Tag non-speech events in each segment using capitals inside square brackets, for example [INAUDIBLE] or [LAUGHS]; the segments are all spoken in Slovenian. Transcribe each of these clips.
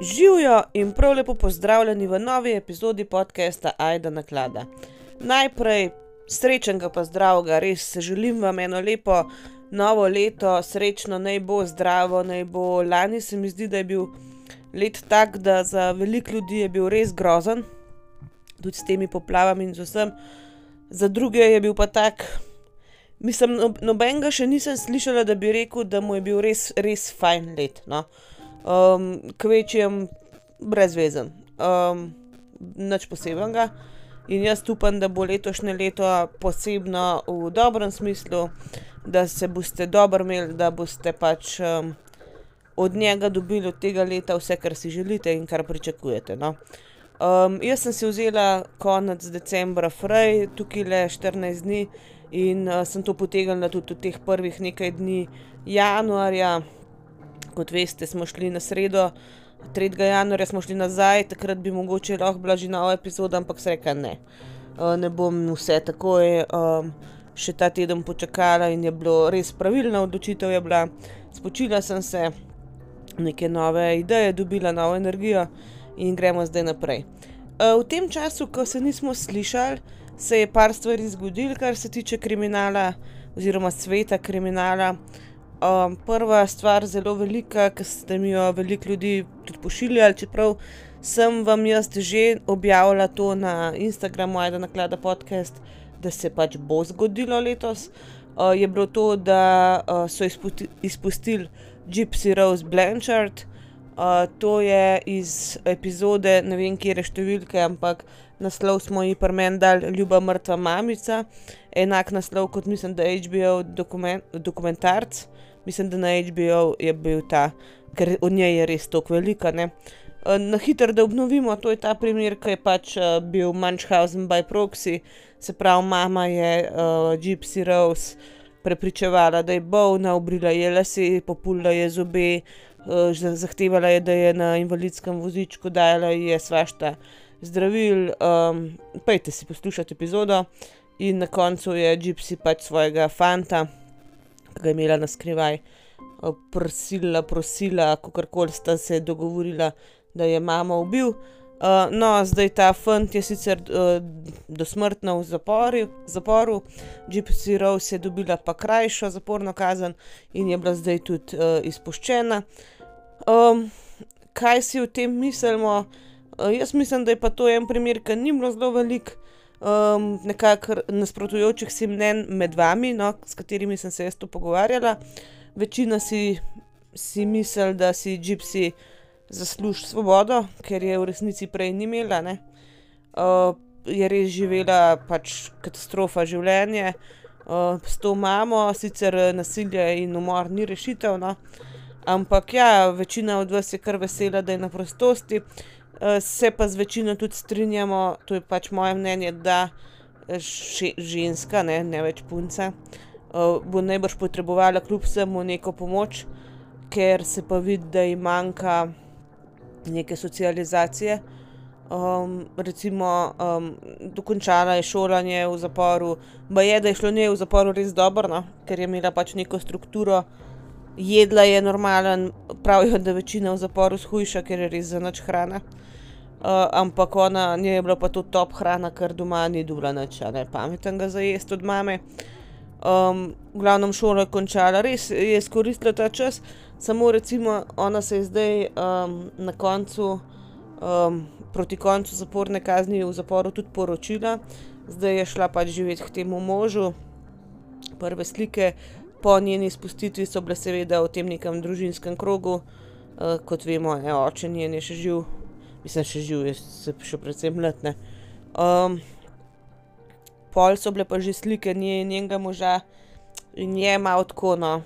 Živijo in prav lepo pozdravljeni v novi epizodi podcasta Aida na klada. Najprej srečnega pozdravka, res se želim vam eno lepo novo leto, srečno naj bo, zdravo naj bo. Lani se mi zdi, da je bil let tak, da za veliko ljudi je bil res grozen, tudi s temi poplavami in z vsem, za druge je bil pa tak. Mislim, no, nobenega še nisem slišala, da bi rekel, da mu je bil res, res fajn let. No. Um, Kvečjem brezvezen, um, nič posebnega. In jaz upam, da bo letošnje leto posebno v dobrem smislu, da se boste dobro imeli, da boste pač um, od njega dobili od tega leta vse, kar si želite in kar pričakujete. No. Um, jaz sem si vzela konec decembra, fraj, tukaj le 14 dni in uh, sem to potegnila tudi v teh prvih nekaj dni januarja. Kot veste, smo šli na sredo, 3. januarja smo šli nazaj, takrat bi mogoče lahko bila že nova epizoda, ampak se reka ne. Uh, ne bom vse takoj, um, še ta teden počakala in je bilo res pravilna odločitev. Bila. Spočila sem se, neke nove ideje, dobila novo energijo in gremo zdaj naprej. Uh, v tem času, ko se nismo slišali, se je par stvari zgodilo, kar se tiče kriminala oziroma sveta kriminala. Um, prva stvar, zelo velika, ki ste mi jo veliko ljudi tudi pošiljali, čeprav sem vam jaz že objavila to na Instagramu, ajda na klada podcast, da se pač bo zgodilo letos, uh, je bilo to, da uh, so izpusti, izpustili Gypsy Rose Blanchard. Uh, to je iz epizode, ne vem, kje je številke, ampak naslov smo ji prmen dali Ljuba mrtva mamica, enak naslov kot mislim, da je HBO dokument, dokumentarc mislim, da na HBO je bil ta, ker od nje je res tako velika. Ne? Na hitro, da obnovimo, to je ta primer, ki je pač uh, bil Munchausen by proxy, se pravi, mama je uh, Gypsy Rose prepričevala, da je bolna, obrila je lase, popula je zobe, uh, zahtevala je, da je na invalidskem vozičku, dajala je svašta zdravil. Um, Pejte si poslušati epizodo in na koncu je Gypsy pač svojega fanta ki ga je imela na skrivaj, prosila, prosila, kako koli sta se dogovorila, da je mama ubil. Uh, no, zdaj ta fant je sicer uh, dosmrtno v zaporu, zaporu, Gypsy Rose je dobila pa krajšo zaporno kazen in je bila zdaj tudi uh, izpuščena. Um, kaj si o tem mislimo? Uh, jaz mislim, da je pa to en primer, ki ni bilo zelo velik, um, nekako nasprotujočih si mnen med vami, no, s katerimi sem se jaz tu pogovarjala. Večina si, si misli, da si Gypsy zasluži svobodo, ker je v resnici prej ni imela. Uh, je res živela pač katastrofa življenja. Uh, s to mamo, sicer nasilje in umor ni rešitev, no? ampak ja, večina od vas je kar vesela, da je na prostosti. Eh, se pa z večino tudi strinjamo, to je pač moje mnenje, da še, ženska, ne, ne več punca, uh, bo najbrž potrebovala kljub vsemu neko pomoč, ker se pa vidi, da ji manjka neke socializacije. Um, recimo, um, dokončala je šolanje v zaporu, pa je, da je šlo njej v zaporu res dobro, no? ker je imela pač neko strukturo, jedla je normalen, pravijo, da večina v zaporu shujša, ker je res za noč hrana. Uh, ampak ona je bila pa to top hrana, ker doma ni bila nič, ne pametnega za jesti od mame. Um, v glavnem šolo je končala, res je izkoristila ta čas, samo recimo ona se je zdaj um, na koncu, um, proti koncu zaporne kazni v zaporu tudi poročila, zdaj je šla pač živeti k temu možu. Prve slike po njeni spustitvi so bile seveda v tem nekem družinskem krogu, uh, kot vemo, je oče njen je še živ mislim, še živ, se še predvsem mladne. Um, pol so bile pa že slike nje njenega moža in je malo tako, no,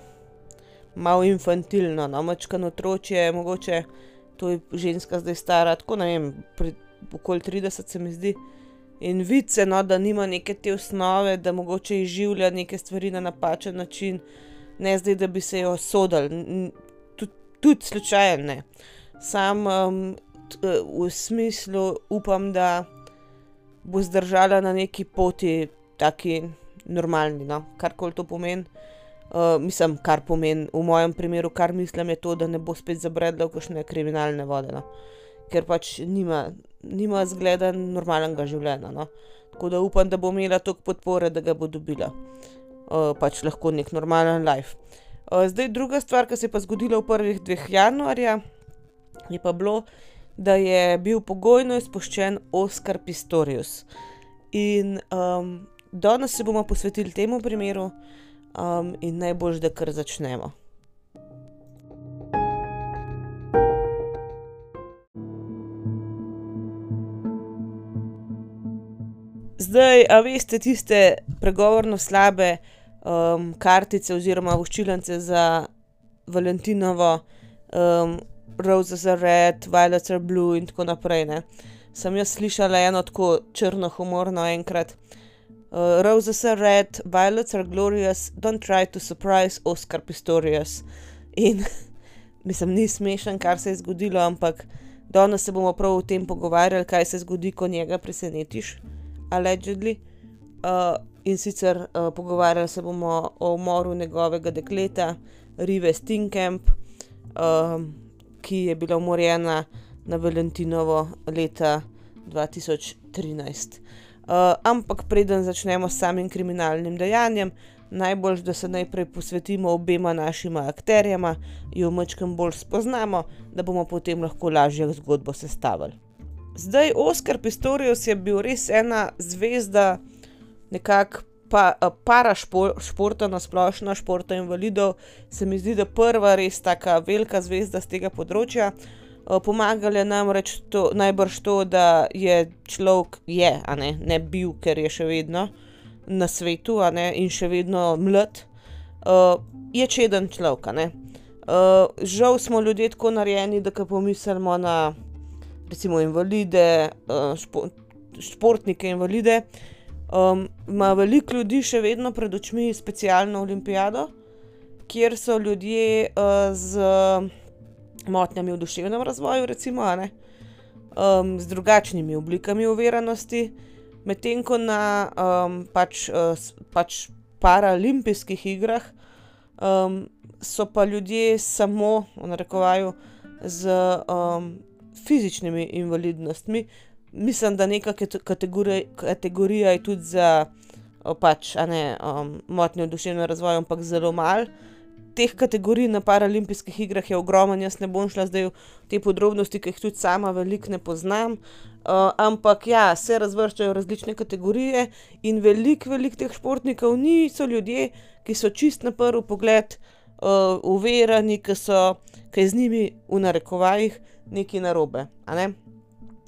malo infantilno, no, mačkano otročje, mogoče to je ženska zdaj stara, tako ne vem, pri okoli 30 se mi zdi. In vice, no, da nima neke te osnove, da mogoče izživlja neke stvari na napačen način, ne zdaj, da bi se jo sodel, tudi tud slučajno. Sam um, Eh, v smislu upam, da bo zdržala na neki poti, taki normalni, no? kar koli to pomeni. Uh, mislim, kar pomeni v mojem primeru, kar mislim, je to, da ne bo spet zabredla v kakšne kriminalne vode, no? ker pač nima, nima zgleda normalnega življenja. No? Tako da upam, da bo imela toliko podpore, da ga bo dobila. Uh, pač lahko nek normalen life. Uh, zdaj, druga stvar, ki se je pa zgodila v prvih dveh januarja, je pa bilo, da je bil pogojno izpuščen Oskar Pistorius. In um, danes se bomo posvetili temu primeru, um, in najbolj, da kar začnemo. Zdaj, a veste, tiste pregovorno slabe um, kartice oziroma voščilnice za Valentinovo, um, Roses are red, Violets are blue in tako naprej. Ne? Sem jaz slišala eno tako črno humorno enkrat. Uh, Roses are red, Violets are glorious, don't try to surprise Oscar Pistorius. In [LAUGHS] mislim, ni smešen, kar se je zgodilo, ampak danes se bomo prav o tem pogovarjali, kaj se zgodi, ko njega presenetiš, allegedly. Uh, in sicer uh, pogovarjali se bomo o umoru njegovega dekleta, Rive Stinkamp. Uh, ki je bila umorjena na Valentinovo leta 2013. Uh, ampak preden začnemo s samim kriminalnim dejanjem, najbolj, da se najprej posvetimo obema našima akterjema, jo mačkam bolj spoznamo, da bomo potem lahko lažje zgodbo sestavili. Zdaj, Oskar Pistorius je bil res ena zvezda, nekako pa, para športa, na splošno športa invalidov, se mi zdi, da prva res tako velika zvezda z tega področja. Pomagali nam reči to, najbrž to, da je človek, je, ne, ne bil, ker je še vedno na svetu ne, in še vedno mlad, uh, je čeden človek. Uh, žal smo ljudje tako narejeni, da ko pomislimo na recimo invalide, uh, špo, športnike invalide, Um, ima veliko ljudi še vedno pred očmi specialno olimpijado, kjer so ljudje uh, z motnjami v duševnem razvoju, recimo, um, z drugačnimi oblikami uveranosti, medtem ko na um, pač, uh, pač paralimpijskih igrah um, so pa ljudje samo, v narekovaju, z um, fizičnimi invalidnostmi, mislim, da neka kategorija, kategorija je tudi za pač, ne, um, motnje v duševnem razvoju, ampak zelo malo. Teh kategorij na paralimpijskih igrah je ogromno, jaz ne bom šla zdaj v te podrobnosti, ki jih tudi sama veliko ne poznam. Uh, ampak ja, se razvrščajo različne kategorije in veliko, veliko teh športnikov niso ljudje, ki so čist na prvi pogled uh, uverjeni, ki so, ki je z njimi v narekovajih nekaj narobe. Ne?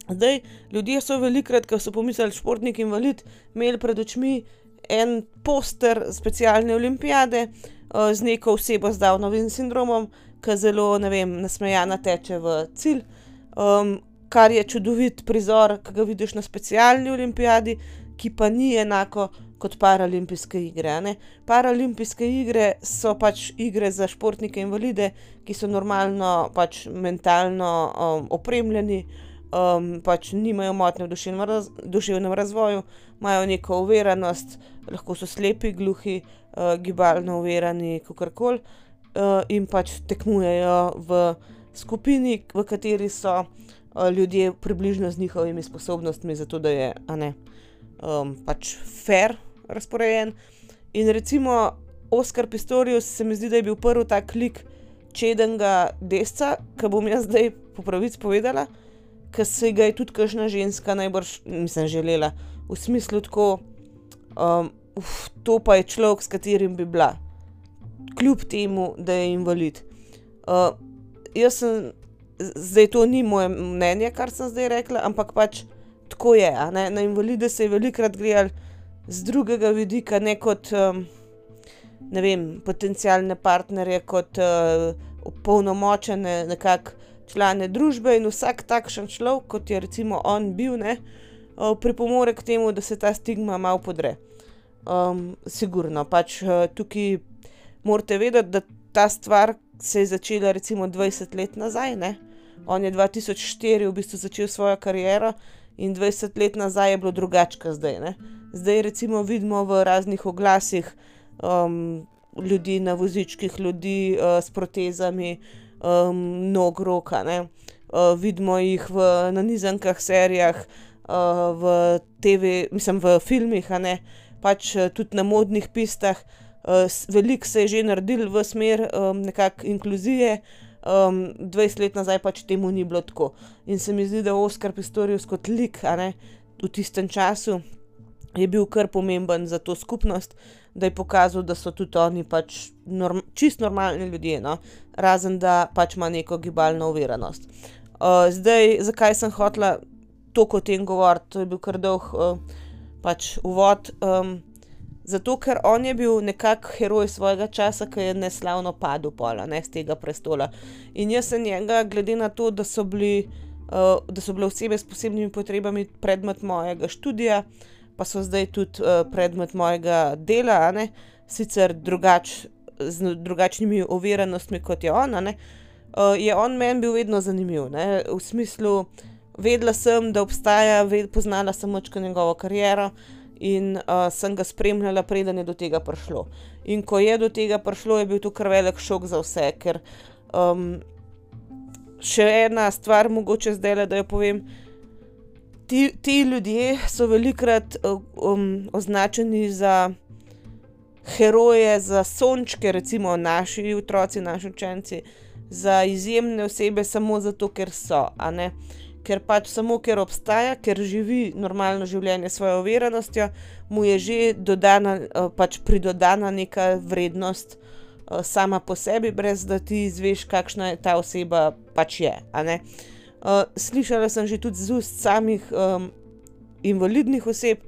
Zdaj, ljudje so velikrat, ko so pomislili, športnik invalid, imeli pred očmi en poster specialne olimpijade uh, z neko osebo z Downovim sindromom, ki zelo, ne vem, nasmejana teče v cilj. Um, kar je čudovit prizor, ki ga vidiš na specialni olimpijadi, ki pa ni enako kot paralimpijske igre. Paralimpijske igre so pač igre za športnike invalide, ki so normalno, pač mentalno um, opremljeni um, pač nimajo motnje v duševnem, raz, duševnem razvoju, imajo neko uveranost, lahko so slepi, gluhi, uh, gibalno uverani, kako koli, uh, in pač tekmujejo v skupini, v kateri so uh, ljudje približno z njihovimi sposobnostmi, zato da je ne, um, pač fair razporejen. In recimo Oskar Pistorius se mi zdi, da je bil prvi tak klik čedenga desca, ki bom jaz zdaj po pravici povedala ki se ga je tudi kažna ženska najbrž, nisem želela, v smislu tako, um, uf, to pa je človek, s katerim bi bila, kljub temu, da je invalid. Uh, jaz sem, zdaj to ni moje mnenje, kar sem zdaj rekla, ampak pač tako je. Na invalide se je velikrat gledal z drugega vidika, ne kot um, ne vem, potencijalne partnerje, kot uh, polnomočene nekako člane družbe in vsak takšen človek, kot je recimo on bil, ne, pripomore k temu, da se ta stigma malo podre. Um, sigurno, pač tukaj morate vedeti, da ta stvar se je začela recimo 20 let nazaj. Ne? On je 2004 v bistvu začel svojo kariero in 20 let nazaj je bilo drugače, kot zdaj. Ne? Zdaj recimo vidimo v raznih oglasih, um, ljudi na vozičkih, ljudi uh, s protezami, um, nog roka. Uh, vidimo jih v nanizankah, serijah, uh, v TV, mislim, v filmih, pač tudi na modnih pistah. Uh, Veliko se je že naredil v smer um, nekakšne inkluzije, um, 20 let nazaj pač temu ni bilo tako. In se mi zdi, da Oskar Pistorius kot lik v tistem času je bil kar pomemben za to skupnost, da je pokazal, da so tudi oni pač norm, čist normalni ljudje, no? razen da pač ima neko gibalno uveranost. Uh, zdaj, zakaj sem hotla toliko o tem govoriti, to je bil kar dolg uh, pač uvod. Um, zato, ker on je bil nekako heroj svojega časa, ki je neslavno padel pola, ne z tega prestola. In jaz sem njega, glede na to, da so, bili, uh, da so bile osebe s posebnimi potrebami predmet mojega študija, pa so zdaj tudi uh, predmet mojega dela, ne? sicer drugač, z drugačnimi overenostmi kot je on. Uh, je on meni bil vedno zanimiv, ne? v smislu, vedela sem, da obstaja, ved, poznala sem močko njegovo kariero. In uh, sem ga spremljala, preden je do tega prišlo. In ko je do tega prišlo, je bil to kar velik šok za vse. Ker um, še ena stvar, mogoče zdaj, da jo povem, ti, ti ljudje so velikrat um, označeni za heroje, za sončke, recimo naši otroci, naši učenci, za izjemne osebe, samo zato, ker so. Ker pač samo ker obstaja, ker živi normalno življenje s svojo verenostjo, mu je že dodana, uh, pač pridodana neka vrednost uh, sama po sebi, brez da ti izveš, kakšna je ta oseba pač je. Uh, slišala sem že tudi z ust samih um, invalidnih oseb,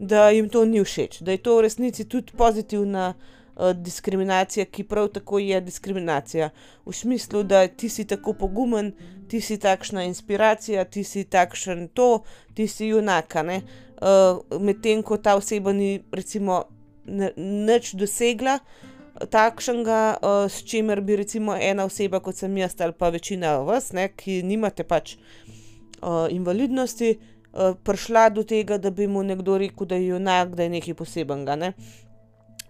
da jim to ni všeč, da je to v resnici tudi pozitivna uh, diskriminacija, ki prav tako je diskriminacija. V smislu, da ti si tako pogumen, ti si takšna inspiracija, ti si takšen to, ti si junaka. Uh, Medtem ko ta oseba ni, recimo, nič dosegla takšnega, uh, s čimer bi recimo ena oseba, kot sem jaz ali pa večina vas, ne, ki nimate pač uh, invalidnosti, uh, prišla do tega, da bi mu nekdo rekel, da je junak, da je nekaj posebenega. Ne.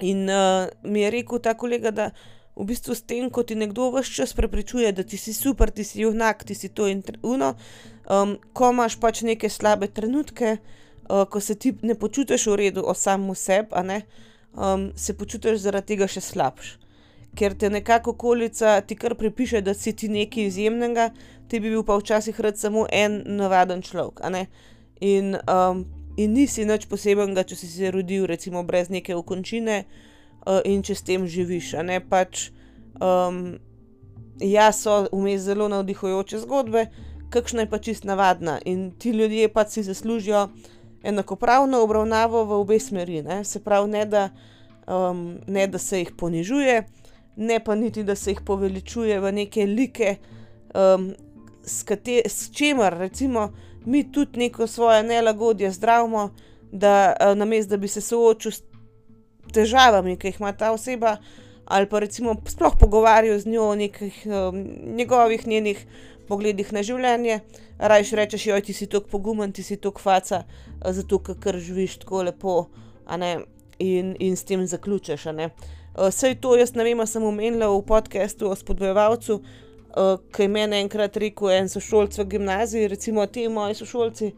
In uh, mi je rekel ta kolega, da v bistvu s tem, ko ti nekdo vse čas prepričuje, da ti si super, ti si junak, ti si to in uno, um, ko imaš pač neke slabe trenutke, uh, ko se ti ne počutiš v redu o samem sebi, um, se počutiš zaradi tega še slabš. Ker te nekako okolica ti kar pripiše, da si ti nekaj izjemnega, ti bi bil pa včasih rad samo en navaden človek. In, um, in nisi nič posebenega, če si se rodil, recimo, brez neke okončine uh, in če s tem živiš. Pač, um, ja, so vmes zelo navdihujoče zgodbe, kakšna je pa čist navadna. In ti ljudje pač si zaslužijo enakopravno obravnavo v obe smeri. Ne? Se pravi, ne da, um, ne da se jih ponižuje, ne pa niti da se jih poveličuje v neke like, um, s, kate, s čemer recimo mi tudi neko svoje nelagodje zdravimo, da uh, namesto da bi se soočil s težavami, ki jih ima ta oseba. Ali pa recimo sploh pogovarjajo z njo o nekih um, njegovih, njenih pogledih na življenje, rajš rečeš, oj, ti si tako pogumen, ti si tako faca, zato ker živiš tako lepo, in, in s tem zaključiš. Vse to jaz ne vem, sem omenila v podkastu o spodbojevalcu, ki je meni enkrat rekel en sošolc v gimnaziji, recimo ti moji sošolci,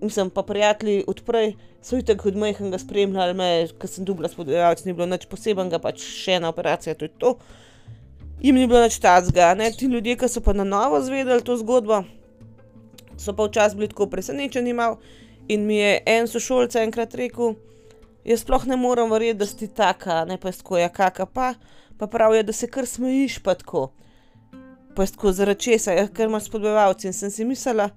mislim pa prijatelji odprej. So jih tako od majhnega spremljali, ker sem dubla spodbojevalec, ni bilo nič posebenega, pač še ena operacija, to je to jim ni bilo več tazga. Ti ljudje, ki so pa na novo zvedeli to zgodbo, so pa včasih bili tako presenečeni. Mal. In mi je en sošolc enkrat rekel, jaz sploh ne morem verjeti, da si taka, ne pa tako, ja, kaka pa, pa pravijo, da se kar smejiš, pa tako. Pa tako zaradi česa, ja, ker imaš spodbojevalce in sem si mislila.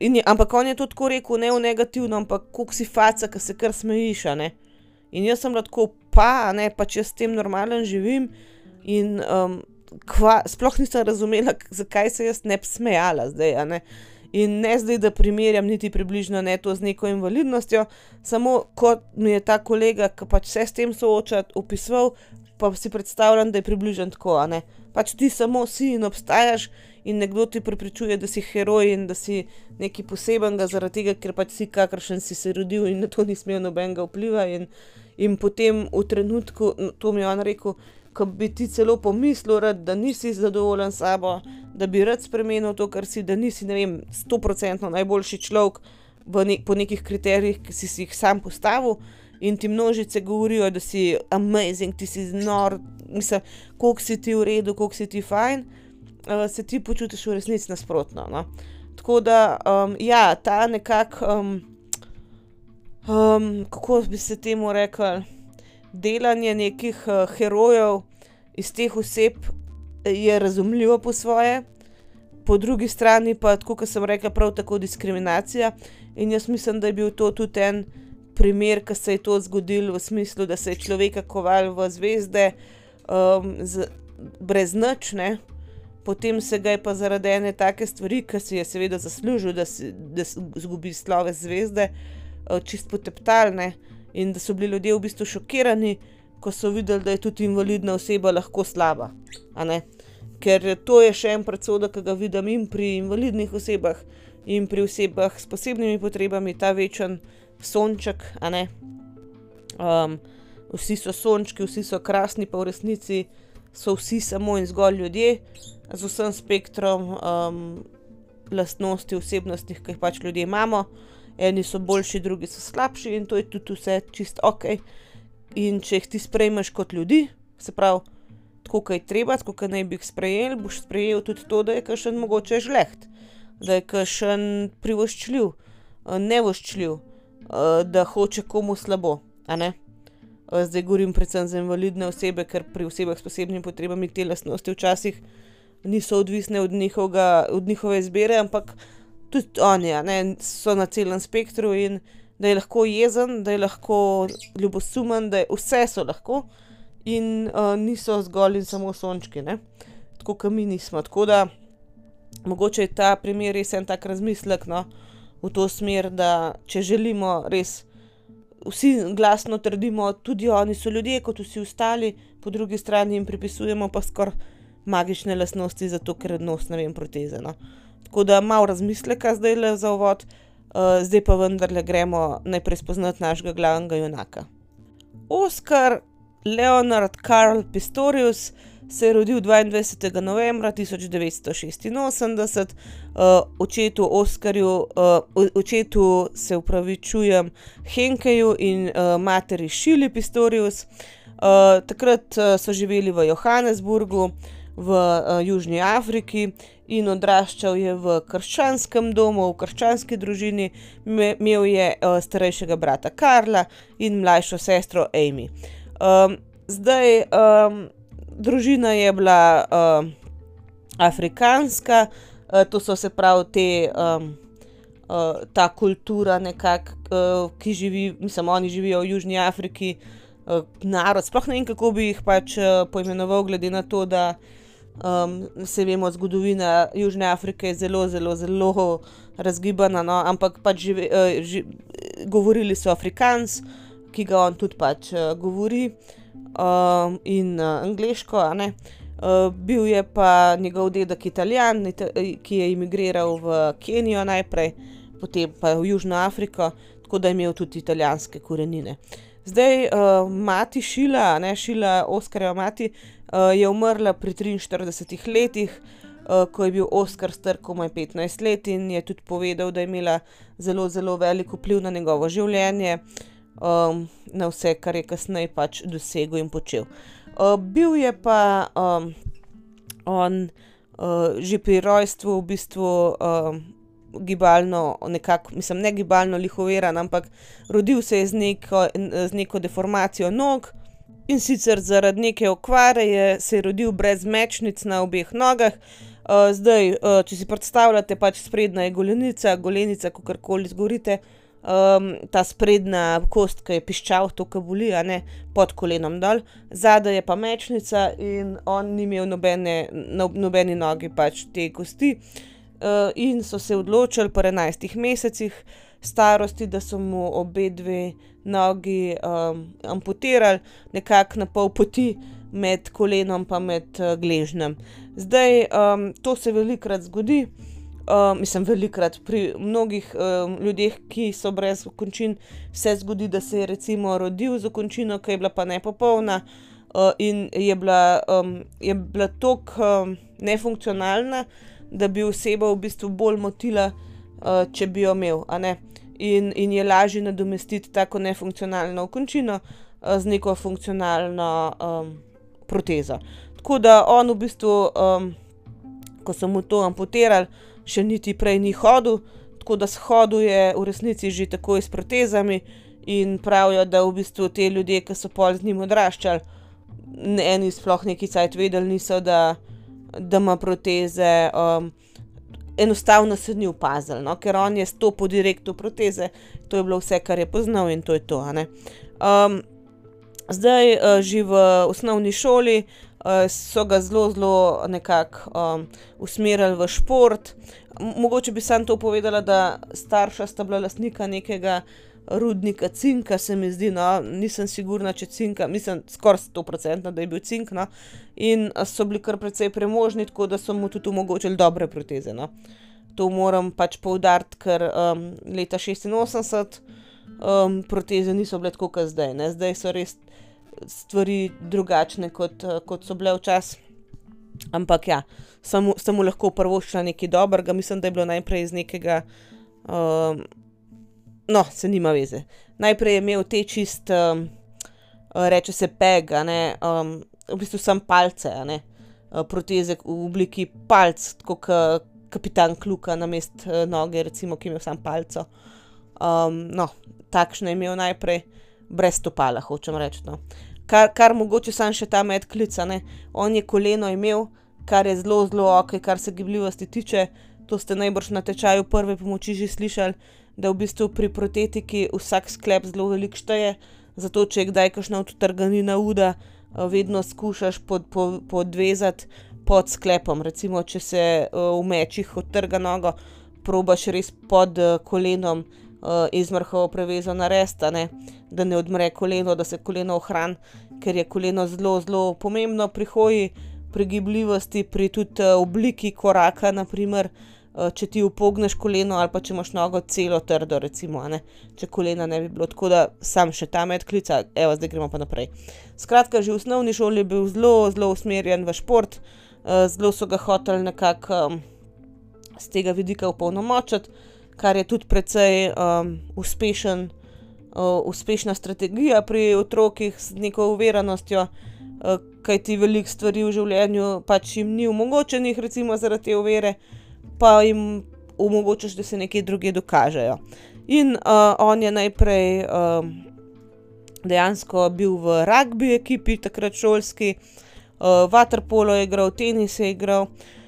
Je, ampak on je to tako rekel, ne v negativno, ampak kako si faca, ki se kar smejiš. In jaz sem lahko pa, ne pa če s tem normalno živim. In um, kva, sploh nisem razumela, zakaj se jaz ne bi smejala zdaj. Ne? In ne zdaj, da primerjam niti približno ne to z neko invalidnostjo, samo kot mi je ta kolega, ki pač se s tem sooča, opisoval, pa si predstavljam, da je približno tako. Pač ti samo si in obstajaš, in nekdo ti prepričuje, da si heroj in da si nekaj posebenega, zaradi tega, ker pač si kakršen si se rodil in na to ni smel nobenega vpliva. In, in potem v trenutku, no, to mi je on rekel, ko bi ti celo pomislil, rad, da nisi zadovoljen s sabo, da bi rad spremenil to, kar si, da nisi, ne vem, stoprocentno najboljši človek ne, po nekih kriterijih, ki si, si jih sam postavil. In ti množice govorijo, da si amazing, ti si nor, mislim, koliko si ti v redu, koliko si ti fajn, uh, se ti počutiš v resnici nasprotno. No? Tako da, um, ja, ta nekako, um, um, kako bi se temu rekli, delanje nekih uh, herojev iz teh oseb je razumljivo po svoje, po drugi strani pa, kot sem rekla, prav tako diskriminacija. In jaz mislim, da je bil to tudi en primer, ki se je to zgodil v smislu, da se je človek koval v zvezde, um, z, brez nočne, potem se ga je pa zaradi ene take stvari, ki si je seveda zaslužil, da, si, da zgubi slove zvezde, uh, čist poteptalne in da so bili ljudje v bistvu šokirani, ko so videli, da je tudi invalidna oseba lahko slaba. Ker to je še en predsodek, ki ga vidim in pri invalidnih osebah, in pri osebah s posebnimi potrebami, ta večen sonček. Um, vsi so sončki, vsi so krasni, pa v resnici so vsi samo in zgolj ljudje z vsem spektrom um, lastnosti, osebnosti, ki jih pač ljudje imamo. Eni so boljši, drugi so slabši in to je tudi vse čist ok. In če jih ti sprejmeš kot ljudi, se pravi, tako kot je treba, tako kot naj bi jih sprejel, boš sprejel tudi to, da je kašen mogoče žleht, da je kašen privoščljiv, nevoščljiv, da hoče komu slabo. Zdaj govorim predvsem za invalidne osebe, ker pri osebah s posebnimi potrebami te lastnosti včasih niso odvisne od, njihovega, od njihove izbire, ampak tudi oni so na celem spektru in da je lahko jezen, da je lahko ljubosumen, da je vse so lahko in uh, niso zgolj in samo sončki, ne? tako kot mi nismo. Tako da mogoče je ta primer res en tak razmislek no, v to smer, da če želimo res. Vsi glasno trdimo, tudi oni so ljudje, kot vsi ostali, po drugi strani jim pripisujemo pa skoraj magične lastnosti, zato ker nos ne vem proteze. No. Tako da malo razmisleka zdaj le za uvod, uh, zdaj pa vendarle gremo najprej spoznati našega glavnega junaka. Oskar Leonard Karl Pistorius se je rodil 22. novembra 1986, uh, očetu Oskarju, uh, očetu se upravičujem Henkeju in uh, materi Šili Pistorius. Uh, takrat uh, so živeli v Johannesburgu, v uh, Južni Afriki in odraščal je v krščanskem domu, v krščanski družini, imel je uh, starejšega brata Karla in mlajšo sestro Amy. Um, zdaj, um, družina je bila uh, afrikanska, uh, to so se pravi te. Um, Uh, ta kultura, nekak, uh, ki živi, mislim, oni živijo v Južni Afriki, uh, narod. Sploh ne vem, kako bi jih pač uh, poimenoval, glede na to, da uh, Um, se vemo, zgodovina Južne Afrike je zelo, zelo, zelo razgibana, no? ampak pač živi, uh, ži, govorili so afrikans, ki ga on tudi pač uh, govori, um, in uh, angliško. Uh, bil je pa njegov dedek Italijan, ki je emigriral v Kenijo najprej, potem pa v Južno Afriko, tako da je imel tudi italijanske korenine. Zdaj, uh, mati Šila, ne Šila, Oskarjeva mati, uh, je umrla pri 43 letih, uh, ko je bil Oskar star komaj 15 let in je tudi povedal, da je imela zelo, zelo velik vpliv na njegovo življenje, um, na vse, kar je kasneje pač dosegel in počel. Uh, bil je pa um, on uh, že pri rojstvu v bistvu. Um, Gibalno, nekako, mislim, ne gibalno lihoveran, ampak rodil se je z neko, z neko deformacijo nog, In sicer zaradi neke okvare je se je rodil brez mečnic na obeh nogah. Uh, zdaj, uh, če si predstavljate, pač sprednja je golenica, golenica, kako koli zgorite, um, ta sprednja kost, ki je piščal, to kabuli, a ne pod kolenom dol, zadaj je pa mečnica in on ni imel nobene, no, nobeni nogi pač te kosti. Uh, in so se odločili po 11 mesecih starosti, da so mu obe dve nogi um, amputirali, nekako na pol poti med kolenom in med uh, gležnjem. Zdaj, um, to se velikokrat zgodi, uh, mislim, velikokrat pri mnogih um, ljudeh, ki so brez okončin, se zgodi, da se je recimo rodil z okončino, ki je bila pa nepopolna uh, in je bila, um, bila tako um, nefunkcionalna, da bi osebo v bistvu bolj motila, uh, če bi jo imel. In, in je lažje nadomestiti tako nefunkcionalno okončino uh, z neko funkcionalno um, protezo. Tako da on v bistvu, um, ko so mu to amputirali, še niti prej ni hodil, tako da shodil je v resnici že takoj s protezami in pravijo, da v bistvu te ljudje, ki so pol z njim odraščali, eni sploh neki cajt vedeli niso, da, da ima proteze. Um, enostavno se ni opazil, no? ker on je stopil direkt v proteze, to je bilo vse, kar je poznal in to je to. Um, zdaj, uh, že v osnovni šoli uh, so ga zelo, zelo nekako um, usmerjali v šport. Mogoče bi sam to povedala, da starša sta bila lastnika nekega rudnika cinka, se mi zdi, no, nisem sigurna, če cinka, mislim, skoraj 100%, da je bil cink. No, in so bili kar precej premožni, tako da so mu tudi omogočili dobre proteze. No. To moram pač poudariti, ker um, leta 86 um, proteze niso bile tako, kot zdaj. Ne. Zdaj so res stvari drugačne, kot, kot so bile včasih. Ampak ja, samo mu lahko prvo šla nekaj dobrega, mislim, da je bilo najprej iz nekega. Um, no, se nima veze. Najprej je imel te čist, um, reče se peg, ne, um, v bistvu sem palce, ne, proteze v obliki palc, kot kapitan Kluka na mest noge, recimo, ki ima sam palco. Um, no, takšne je imel najprej, brez stopala, hočem reči. No. Kar, kar mogoče sam še ta medklic, on je koleno imel, kar je zelo, zelo ok, kar se gibljivosti tiče. To ste najbrž na tečaju prve pomoči že slišali da v bistvu pri protetiki vsak sklep zelo velik šteje. Zato, če je kdaj kakšna odtrganina uda, eh, vedno skušaš pod, pod, podvezati pod sklepom. Recimo, če se uh, v mečih odtrga nogo, probaš res pod uh, uh, izmrhovo prevezo narediti, da ne odmre koleno, da se koleno ohrani, ker je koleno zelo, zelo pomembno pri hoji, pri gibljivosti, pri tudi uh, obliki koraka, naprimer. Eh, če ti upogneš koleno ali pa če imaš nogo celo trdo, recimo, če kolena ne bi bilo tako, da sam še ta medklica, evo, zdaj gremo pa naprej. Skratka, že v osnovni šoli je bil zelo, zelo usmerjen v šport, uh, zelo so ga hoteli nekako um, z tega vidika upolnomočiti, kar je tudi precej um, uspešen, uh, uspešna strategija pri otrokih z neko uveranostjo. Uh, Kaj ti veliko stvari v življenju pač jim ni omogočenih, recimo zaradi te uvere, pa jim omogočaš, da se nekaj druge dokažejo. In uh, on je najprej uh, dejansko bil v rugby ekipi, takrat šolski, uh, vaterpolo je igral, tenis je igral, uh,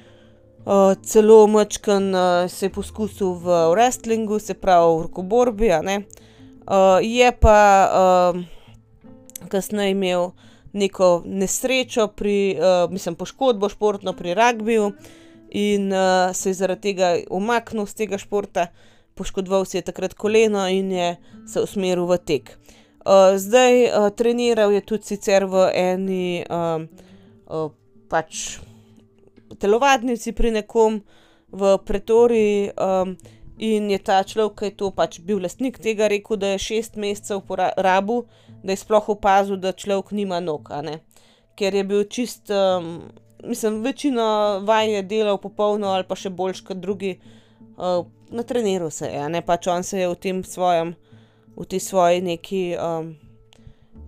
celo mačkan uh, se je poskusil v wrestlingu, se pravi v rokoborbi. Uh, je pa uh, kasneje imel neko nesrečo, pri, uh, mislim, poškodbo športno pri rugbiju in uh, se je zaradi tega umaknil z tega športa, poškodoval si je takrat koleno in je se usmeril v tek. Uh, zdaj uh, treniral je tudi sicer v eni uh, uh, pač telovadnici pri nekom v Pretoriji. Um, In je ta človek, ki je to pač bil lastnik tega, rekel, da je šest mesecev porabil, da je sploh opazil, da človek nima nog, ker je bil čist um, mislim, večino vaj je delal popolno ali pa še boljš kot drugi, uh, na treniru se je, ne pač on se je v tem svojem, v tej svoji neki, um,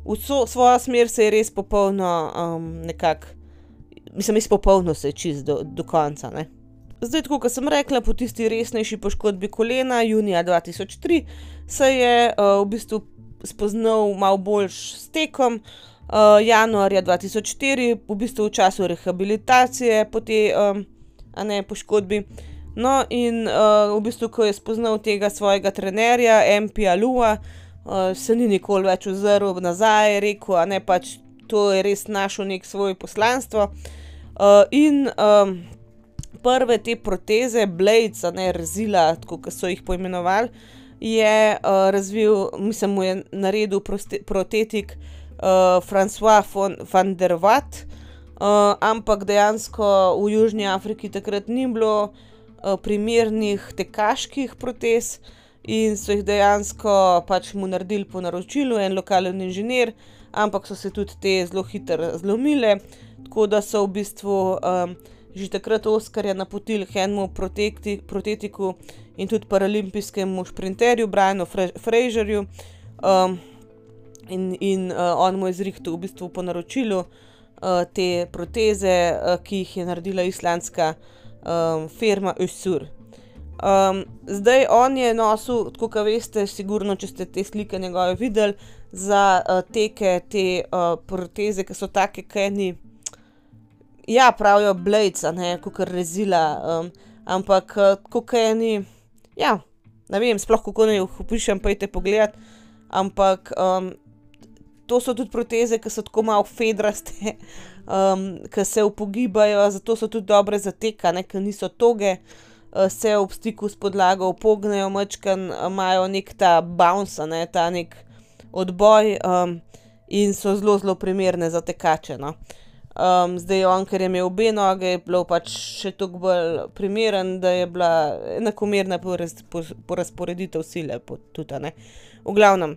v so, svojo smer se je res popolno, um, nekako, mislim, izpopolno se je čist do, do konca. Ne. Zdaj, tako kot sem rekla, po tisti resnejši poškodbi kolena, junija 2003, se je uh, v bistvu spoznal malo boljš s tekom uh, januarja 2004, v bistvu v času rehabilitacije po tej um, ne, poškodbi. No, in uh, v bistvu, ko je spoznal tega svojega trenerja, MP Alua, uh, se ni nikoli več ozrl nazaj, rekel, da pač to je res našo nek svoj poslanstvo. Uh, in um, prve te proteze, blades, ne rezila, kot so jih poimenovali, je uh, razvil, mislim, mu je naredil proste, protetik uh, François von, van der Watt, uh, ampak dejansko v Južni Afriki takrat ni bilo uh, primernih tekaških protez in so jih dejansko pač mu naredili po naročilu, en lokalen inženir, ampak so se tudi te zelo hitro zlomile, tako da so v bistvu. Um, Že takrat Oskarja napotili Henmu Protetiku in tudi paralimpijskemu šprinterju Brianu Fraserju. Um, in in uh, on mu je zrihtel v bistvu po naročilu uh, te proteze, uh, ki jih je naredila islandska um, firma Usur. Um, zdaj on je nosil, tako kot veste, sigurno, če ste te slike njegove videli, za uh, teke te uh, proteze, ki so take, kaj ni. Ja, pravijo blades, ne, kot rezila, um, ampak kot kaj ni. Ja, ne vem, sploh kako naj jih opišem, pa jih te pogledati. Ampak um, to so tudi proteze, ki so tako malo fedraste, [LAUGHS] um, ki se upogibajo, zato so tudi dobre za teka, ker niso toge, uh, se v stiku s podlago upognejo, mačkan imajo nek ta bounce, ne, ta nek odboj um, in so zelo, zelo primerne za tekače. No. Um, zdaj, on, ker je imel obe noge, je bil pač še toliko bolj primeren, da je bila enakomerna porazporeditev sile. Tudi, v glavnem.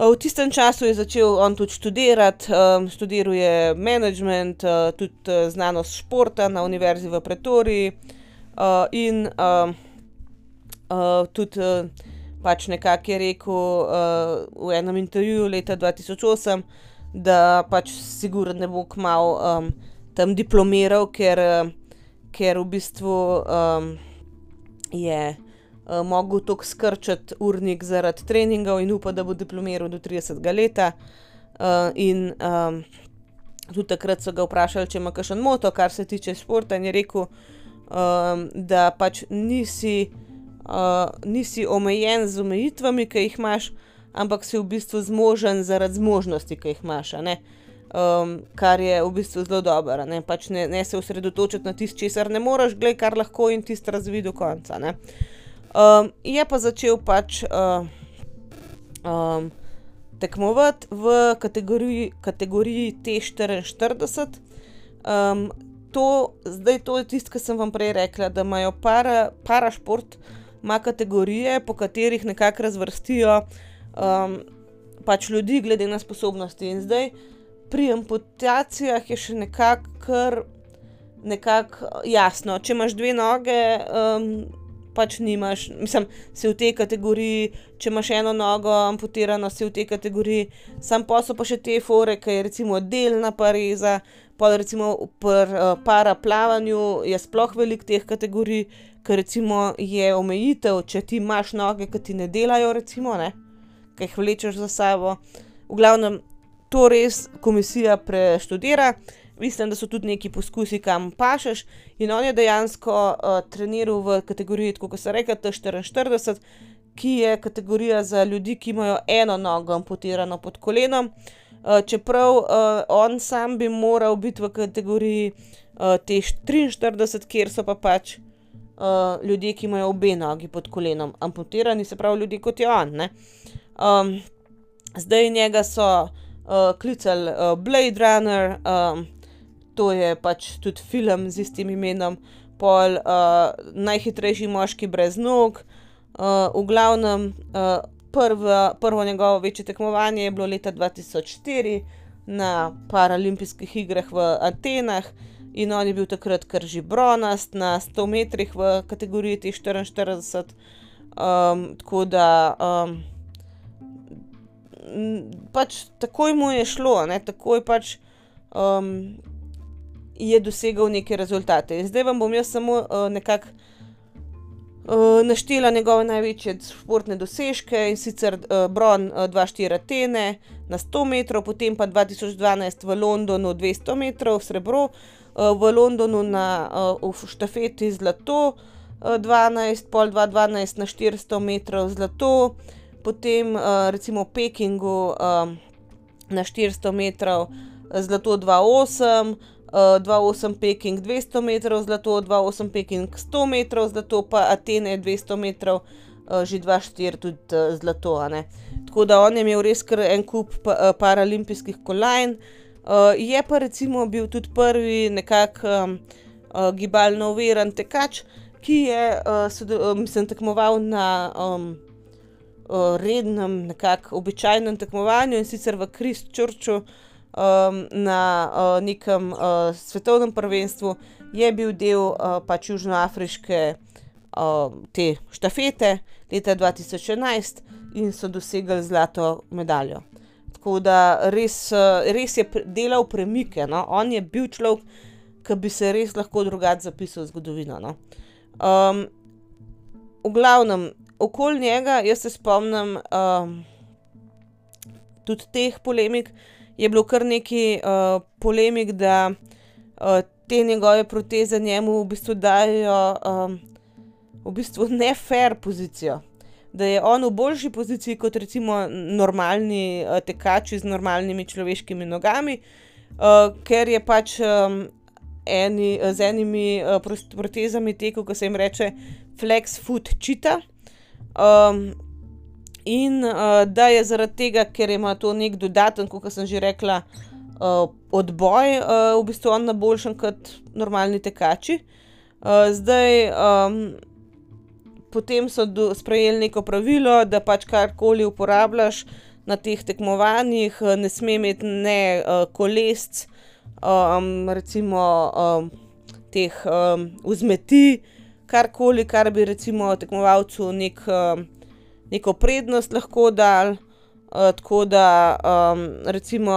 V tistem času je začel on tudi študirati, um, študiral je management, uh, tudi uh, znanost športa na Univerzi v Pretoriji uh, in uh, uh, tudi uh, pač nekako je rekel uh, v enem intervjuju leta 2008, da pač sigurno ne bo kmal um, tam diplomiral, ker, uh, ker v bistvu um, je. Eh, mogel tako skrčiti urnik zaradi treningov in upa, da bo diplomiral do 30 let. Uh, in um, tudi takrat so ga vprašali, če ima kakšen moto, kar se tiče športa, in je rekel, um, da pač nisi, uh, nisi omejen z omejitvami, ki jih imaš, ampak si v bistvu zmožen zaradi zmožnosti, ki jih imaš. Um, kar je v bistvu zelo dobro, ne? Pač ne, ne se osredotočiti na tisto, česar ne moreš, gledaj, kar lahko in tisto razvij do konca. Uh, Um, je pa začel pač uh, um, tekmovati v kategoriji, kategoriji T44. Um, to, zdaj to je tisto, kar sem vam prej rekla, da imajo para, parašport, ima kategorije, po katerih nekako razvrstijo um, pač ljudi, glede na sposobnosti. In zdaj pri amputacijah je še nekako nekak jasno. Če imaš dve noge, um, pač nimaš, mislim, si v tej kategoriji, če imaš eno nogo amputirano, si v tej kategoriji, sam pa so pa še te fore, ki je recimo delna pareza, pa recimo pri uh, paraplavanju je sploh velik teh kategorij, ker recimo je omejitev, če ti imaš noge, ki ti ne delajo, recimo, ne, ki jih vlečeš za sabo. V glavnem, to res komisija preštudira mislim, da so tudi neki poskusi, kam pašeš. In on je dejansko uh, treniral v kategoriji, kot se reče, T44, ki je kategorija za ljudi, ki imajo eno nogo amputirano pod kolenom. Uh, čeprav uh, on sam bi moral biti v kategoriji uh, T43, kjer so pa pač uh, ljudje, ki imajo obe nogi pod kolenom amputirani, se pravi ljudje kot je on. Um, zdaj njega so uh, klicali uh, Blade Runner. Um, to je pač tudi film z istim imenom, pol uh, najhitrejši moški brez nog. Uh, v glavnem, uh, prvo, prvo njegovo večje tekmovanje je bilo leta 2004 na Paralimpijskih igrah v Atenah. In on je bil takrat kar že bronast na 100 metrih v kategoriji T44, um, tako da um, pač takoj mu je šlo, ne? takoj pač um, je dosegel neke rezultate. In zdaj vam bom jaz samo uh, nekako uh, naštela njegove največje športne dosežke in sicer uh, Bron uh, 2-4 Atene na 100 metrov, potem pa 2012 v Londonu 200 metrov srebro, uh, v Londonu na uh, štafeti zlato. 12, pol 2, 12 na 400 metrov zlato, potem uh, recimo v Pekingu uh, na 400 metrov zlato 2, 8, 2,8 Peking 200 metrov zlato, 2,8 Peking 100 metrov zlato, pa Atene 200 metrov, uh, že 2,4 tudi uh, zlato. tako da on je imel res kar en kup pa, uh, paralimpijskih kolajn. Uh, je pa recimo bil tudi prvi nekako um, uh, gibalno uveren tekač, ki je uh, mislim, tekmoval na um, uh, rednem, nekako običajnem tekmovanju in sicer v Christchurchu um, na uh, nekem uh, svetovnem prvenstvu, je bil del uh, pač južnoafriške uh, te štafete leta 2011 in so dosegli zlato medaljo. Tako da res, res je delal premike. No? On je bil človek, ki bi se res lahko drugače zapisal v zgodovino. No? Um, v glavnem, okoli njega, jaz se spomnim um, tudi teh polemik, je bilo kar nekaj uh, polemik, da uh, te njegove proteze njemu v bistvu dajo um, v bistvu nefer pozicijo da je on v boljši poziciji kot recimo normalni uh, tekači z normalnimi človeškimi nogami, uh, ker je pač um, eni, z enimi uh, protezami tekel, ko se jim reče flex foot čita. Um, in uh, da je zaradi tega, ker ima to nek dodaten, kot sem že rekla, uh, odboj, uh, v bistvu on na boljšem kot normalni tekači. Uh, zdaj, um, potem so do, sprejeli neko pravilo, da pač karkoli uporabljaš na teh tekmovanjih, ne sme imeti ne uh, kolesc, um, recimo um, teh um, vzmeti, karkoli, kar bi recimo tekmovalcu nek, um, neko prednost lahko dal. Uh, tako da, um, recimo,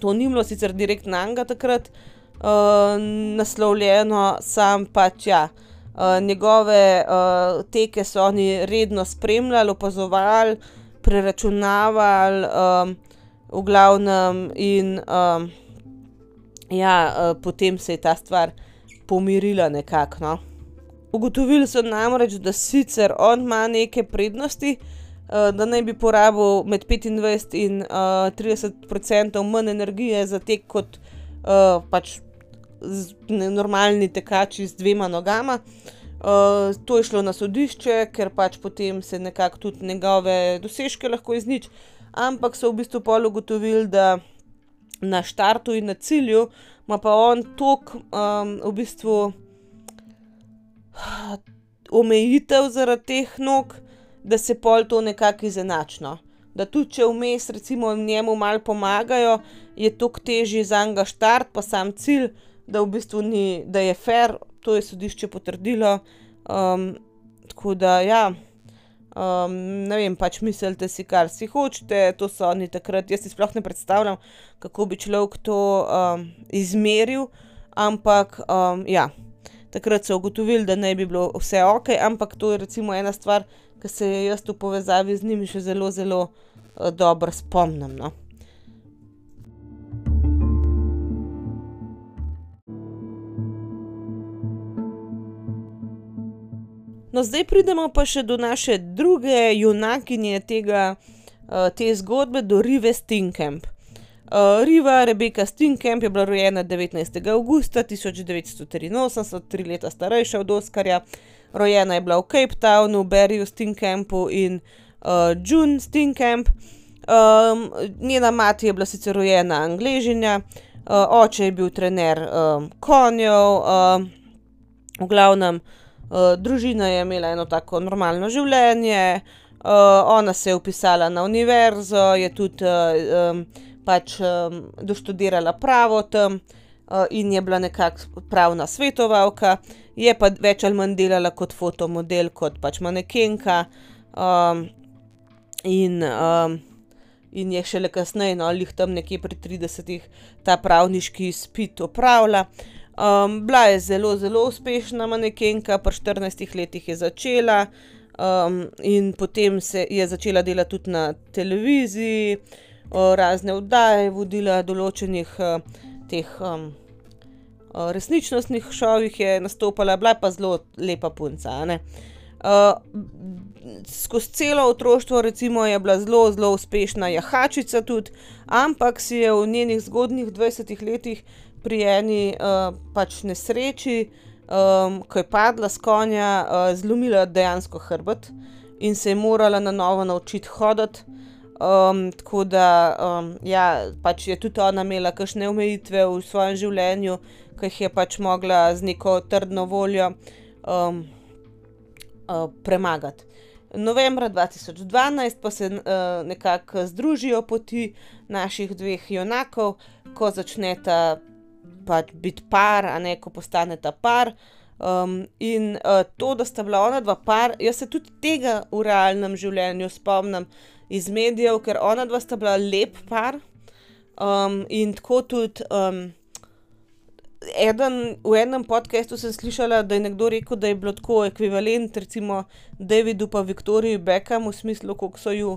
to ni bilo sicer direktno na njega takrat uh, naslovljeno, sam pač ja. Eh, njegove uh, teke so oni redno spremljali, opazovali, preračunavali, um, v glavnem, in um, ja, uh, potem se je ta stvar pomirila nekako. No. Ugotovili so namreč, da sicer on ima neke prednosti, uh, da naj bi porabil med 25 in uh, 30% manj energije za tek kot uh, pač normalni tekači z dvema nogama. Uh, to je šlo na sodišče, ker pač potem se nekako tudi njegove dosežke lahko iznič, ampak so v bistvu pol ugotovili, da na štartu in na cilju ima pa on tok um, v bistvu omejitev zaradi teh nog, da se pol to nekako izenačno. Da tudi če vmes recimo njemu malo pomagajo, je tok težji za njega štart, pa sam cilj da v bistvu ni, da je fair, to je sodišče potrdilo. Um, tako da, ja, um, ne vem, pač mislite si, kar si hočete, to so oni takrat. Jaz si sploh ne predstavljam, kako bi človek to um, izmeril, ampak um, ja. Takrat so ugotovili, da ne bi bilo vse ok, ampak to je recimo ena stvar, ki se je jaz v povezavi z njimi še zelo, zelo uh, dobro spomnim. No. No, zdaj pridemo pa še do naše druge junakinje tega, uh, te zgodbe, do Rive Stinkamp. Uh, Riva Rebeka Stinkamp je bila rojena 19. augusta 1983, tri leta starejša od Oskarja. Rojena je bila v Cape Townu, Berryju Stinkampu in uh, June Stinkamp. Um, njena mati je bila sicer rojena Angležinja, uh, oče je bil trener um, konjev, uh, v glavnem. Uh, družina je imela eno tako normalno življenje, uh, ona se je upisala na univerzo, je tudi uh, um, pač um, doštudirala pravo tam uh, in je bila nekakšna pravna svetovalka, je pa več ali manj delala kot fotomodel, kot pač manekenka. Um, in, um, in je šele kasneje, no, ali tam nekje pri 30-ih, ta pravniški spit opravila. Um, bila je zelo, zelo uspešna manekenka, pri 14 letih je začela um, in potem se je začela delati tudi na televiziji, razne vdaje, vodila določenih uh, teh um, resničnostnih šovih, je nastopala, bila pa zelo lepa punca. Uh, skozi celo otroštvo recimo, je bila zelo, zelo uspešna jahačica, tudi, ampak si je v njenih zgodnjih 20 letih pri eni uh, pač nesreči, um, ko je padla s konja, uh, zlomila dejansko hrbet in se je morala na novo naučiti hoditi. Um, tako da um, ja, pač je tudi ona imela kakšne omejitve v svojem življenju, ki jih je pač mogla z neko trdno voljo um, uh, premagati. Novembra 2012 pa se uh, nekako združijo poti naših dveh junakov, ko začneta pač biti par, a ne ko postaneta par. Um, in uh, to, da sta bila ona dva par, jaz se tudi tega v realnem življenju spomnim iz medijev, ker ona dva sta bila lep par. Um, in tako tudi. Um, eden, v enem podkastu sem slišala, da je nekdo rekel, da je bilo tako ekvivalent, recimo Davidu pa Viktoriji Beckham, v smislu, kako so ju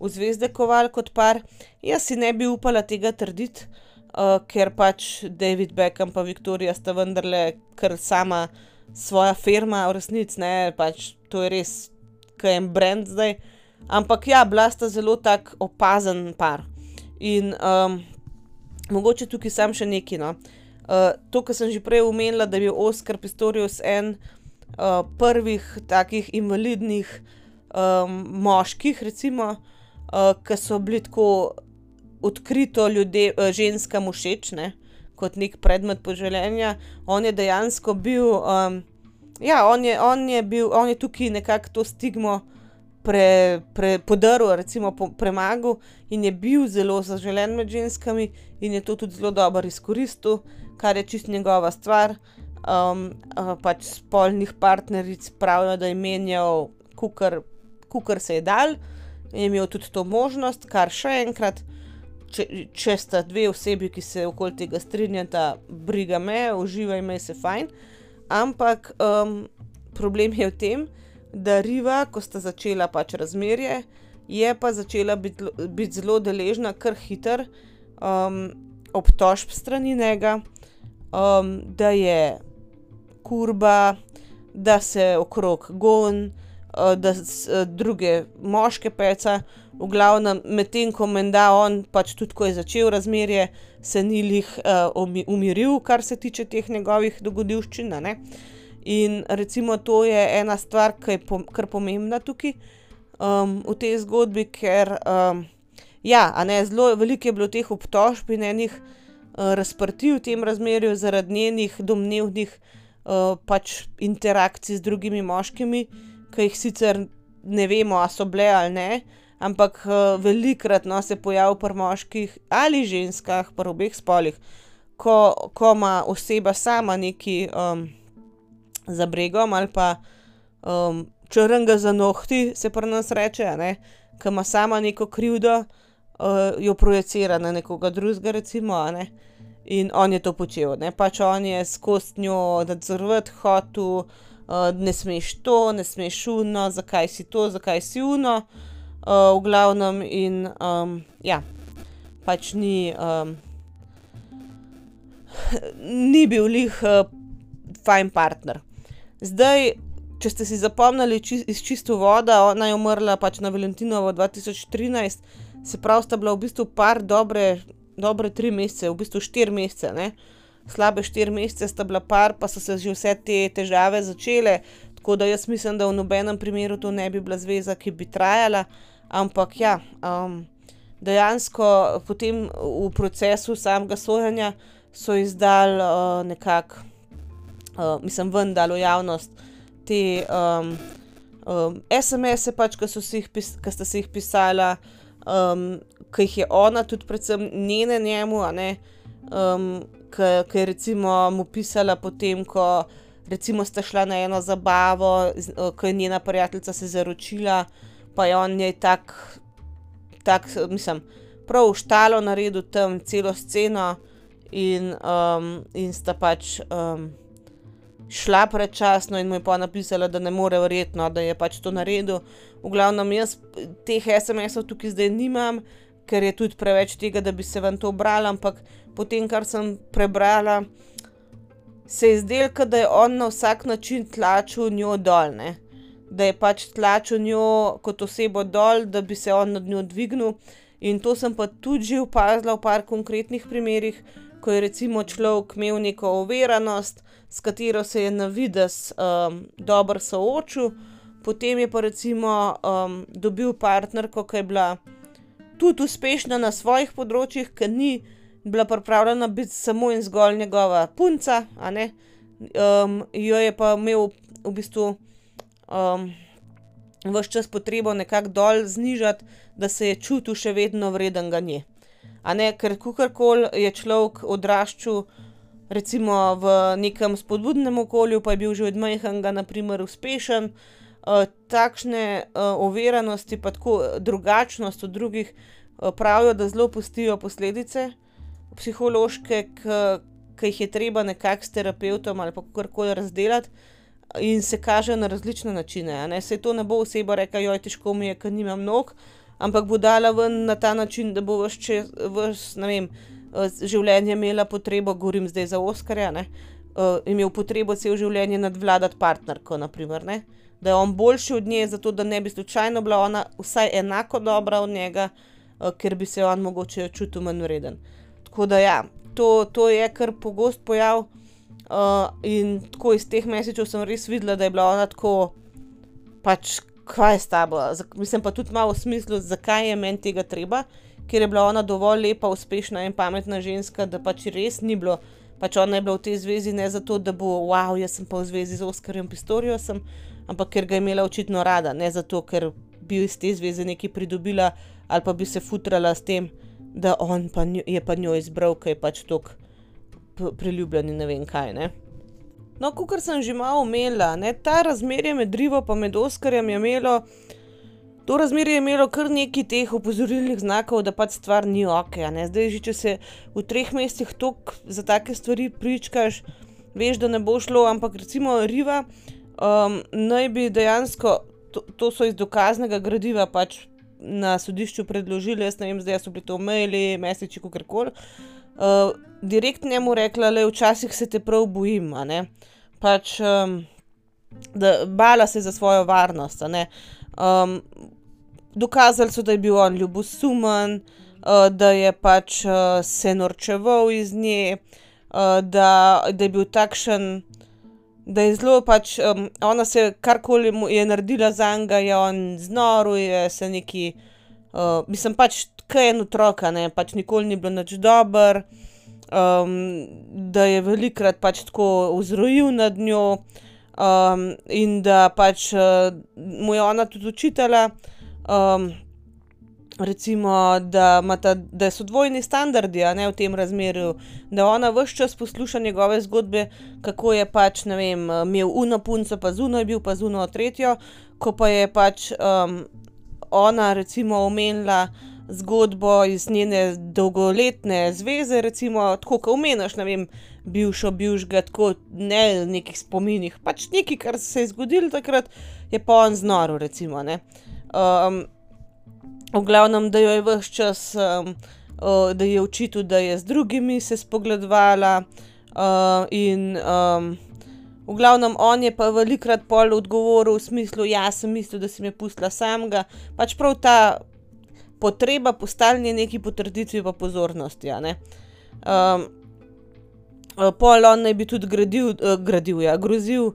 v zvezde kovali kot par. Jaz si ne bi upala tega trditi, uh, ker pač David Beckham pa Viktorija sta vendarle kar sama svoja firma, v resnici pač to je res kajem brand zdaj. Ampak ja, bila sta zelo tak opazen par. In um, mogoče tukaj sam še nekaj. No. Uh, to, kar sem že prej omenila, da je bil Oscar Pistorius en uh, prvih takih invalidnih um, moških, recimo, uh, ki so bili tako odkrito ljudje, uh, ženskam všeč, ne, kot nek predmet poželjenja. On je dejansko bil, um, ja, on je, on je bil, on je tukaj nekako to stigmo. Pre, pre, podaril, recimo, po, premagal in je bil zelo zaželen med ženskami, in je to tudi zelo dobro izkoristil kar je čist njegova stvar. Um, uh, pač spolnih partneric pravijo, da je menjal, kukar se je dal, je imel tudi to možnost, kar še enkrat, če, če sta dve osebi, ki se okoli tega strinjata, briga me, uživaj me, se fajn. Ampak um, problem je v tem, da Riva, ko sta začela pač razmerje, je pa začela biti bit zelo deležna, kar hiter um, obtožb strani njega um, da je kurba, da se okrog gon, uh, da se uh, druge moške peca, v glavnem, medtem ko menda on pač tudi, ko je začel razmerje, se ni jih uh, umiril, kar se tiče teh njegovih dogodivščin. In recimo to je ena stvar, ki je po, kar pomembna tukaj um, v tej zgodbi, ker um, ja, ne, zelo veliko je bilo teh obtožb in enih. Eh, razprti v tem razmerju zaradi njenih domnevnih uh, pač interakcij z drugimi moškimi, ki jih sicer ne vemo, ali so bile ali ne, ampak uh, velikrat no, se pojavlja pri moških ali ženskah, pri obeh spolih, ko, ko ima oseba sama neki um, za bregom ali pa um, črnga za nohti, se pri nas reče, ki ima sama neko krivdo uh, jo projicira na nekoga drugega, recimo. Ne? In on je to počel, ne pač on je skozi njo nadzorovati hotel, uh, ne smeš to, ne smeš uno, zakaj si to, zakaj si uno, uh, v glavnem. In um, ja, pač ni, um, ni bil lih uh, fajn partner. Zdaj, če ste si zapomnili či, iz čisto voda, ona je umrla pač na Valentinovo 2013 se pravi, sta bila v bistvu par dobre, dobre tri mesece, v bistvu štiri mesece, ne? slabe štiri mesece sta bila par, pa so se že vse te težave začele. Tako da jaz mislim, da v nobenem primeru to ne bi bila zveza, ki bi trajala, ampak ja. Um, Dejansko potem v procesu samega sojenja so izdali uh, nekako, uh, mislim, vendar v javnost te um, um, SMS-e, pač, ki ste si jih pisali, um, ki jih je ona, tudi predvsem njene njemu, um, ki je recimo mu pisala potem, ko recimo sta šla na eno zabavo, ko je njena prijateljica se zaročila, pa je on njej tak, tak mislim, prav štalo naredil tam celo sceno in, um, in sta pač. Um, šla predčasno in mu je pa napisala, da ne more verjetno, da je pač to naredil. V glavnem, jaz teh SMS-ov tukaj zdaj nimam, ker je tudi preveč tega, da bi se vam to brala, ampak potem, kar sem prebrala, se je zdelo, da je on na vsak način tlačil njo dol, ne? da je pač tlačil njo kot osebo dol, da bi se on nad njo dvignil. In to sem pa tudi že opazila v par konkretnih primerih, ko je recimo človek imel neko overanost, s katero se je na vides um, dobro soočil, potem je pa recimo um, dobil partnerko, ki je bila tudi uspešna na svojih področjih, ki ni bila pripravljena biti samo in zgolj njegova punca, a ne. Um, jo je pa imel v bistvu um, ves čas potrebo nekako dol znižati, da se je čutil še vedno vreden ga nje. A ne, ker kakorkoli je človek odraščal, recimo v nekem spodbudnem okolju, pa je bil že od majhnega na primer uspešen, takšne, oviranosti pa tako drugačnost od drugih, pravijo, da zelo pustijo posledice psihološke, ke, ke jih je treba nekako s terapevtom ali kakorkoli razdelati. In se kaže na različne načine, saj to ne bo oseba rekla: težko mi je, ke nimam nog." Ampak bo dala ven na ta način, da bo ves, ne vem, življenje imela potrebo, govorim zdaj za Oskarja, ne, imel potrebo celo življenje nadvladati partnerko, na primer, ne. Da je on boljši od nje, zato da ne bi slučajno bila ona vsaj enako dobra od njega, ker bi se on mogoče čutil manjvreden. Tako da ja, to, to je kar pogost pojav, in tako iz teh messagov sem res videla, da je bila ona tako pač: "Kaj je s tabo?" mislim pa tudi malo v smislu, zakaj je meni tega treba, ker je bila ona dovolj lepa, uspešna in pametna ženska, da pač res ni bilo, pač ona je bila v tej zvezi ne zato, da bo: jaz sem pa v zvezi z Oskarjem Pistoriusom." Ampak ker ga je imela očitno rada, ne zato, ker bi iz te zveze nekaj pridobila ali pa bi se futrala s tem, da on pa je pa njo izbral, ke je pač toliko priljubljen in ne vem kaj, ne. No, kakor sem že malo omenila, ne, to razmerje med Rivo pa med Oskarjem je imelo, to razmerje je imelo kar nekaj teh opozorilnih znakov, da pač stvar ni ne. Zdaj že, če se v treh mesecih toliko za take stvari pričkaš, veš, da ne bo šlo, ampak recimo Riva, naj bi dejansko, to so iz dokaznega gradiva pač na sodišču predložili, jaz ne vem zdaj, so bili to maili, messagi, kakorkoli, direkt njemu rekla: "Glej, včasih se te prav bojim, a ne." Pač, da bala se za svojo varnost, a ne. dokazali so, da je bil on ljubosumen, da je pač, se norčeval iz nje, da, da je bil takšen, da je zelo pač, ona se, karkoli je naredila zanj, je on znorel, je se nekaj, mislim pač ke en otrok, ne, pač nikoli ni bilo nič dobro, da je velikokrat pač tako vzrojil nad njo, in da pač, mu je ona tudi očitala, recimo, da imata, da so dvojni standardi, ne, v tem razmerju. Da ona ves čas posluša njegove zgodbe, kako je pač, ne vem, imel ono punco pa z ono je bil pa z ono tretjo, ko pa je pač, ona recimo omenila zgodbo iz njene dolgoletne zveze, recimo, tako ke omeniš, ne vem, bivšo, bivšega, tako, ne nekih spominih, pač nekaj, kar se je zgodilo takrat, je pa on znorel, recimo, ne. v glavnem, da jo je ves čas, da ji je očital, da je z drugimi se spogledovala, in, v glavnem on je pa velikokrat pol odgovoril v smislu: "Ja, sem mislil, da si me pustila samega." Pač prav ta potreba po stalni neki potrditvi pa pozornosti, a ne. Pol on naj bi tudi gradil, gradil, ja, grozil,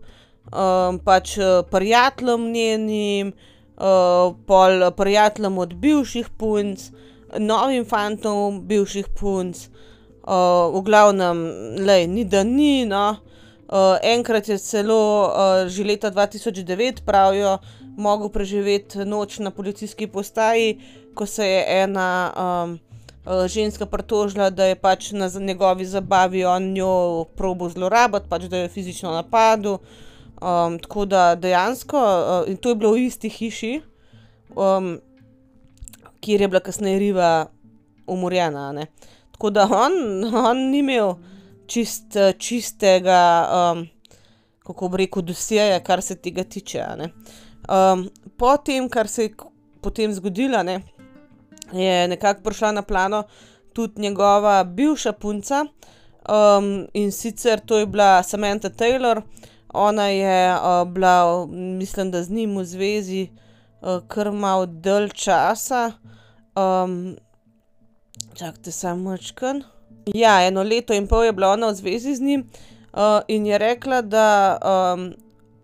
pač, prijateljem njenim, pol prijateljem od bivših punc, novim fantom bivših punc, v glavnem, glej, ni da ni, no. enkrat je celo, že leta dva tisoč devet, pravijo, mogel preživeti noč na policijski postaji, ko se je ena, ženska pritožila, da je pač na njegovi zabavi on njo probal zlorabiti, pač da jo je fizično napadel. tako da dejansko, in to je bilo v isti hiši, kjer je bila kasneje Riva umorjena, ne. Tako da on, on ni imel čisto, čistega, kako bi rekel, dosjeja, kar se tega tiče, ne. po tem, kar se je potem zgodilo, ne, je nekako prišla na plano tudi njegova bivša punca, in sicer to je bila Samantha Taylor. Ona je, bila, mislim, da z njim v zvezi, kar malo dalj časa. čakajte samo majčkeno. Ja, eno leto in pol je bila ona v zvezi z njim, in je rekla, da,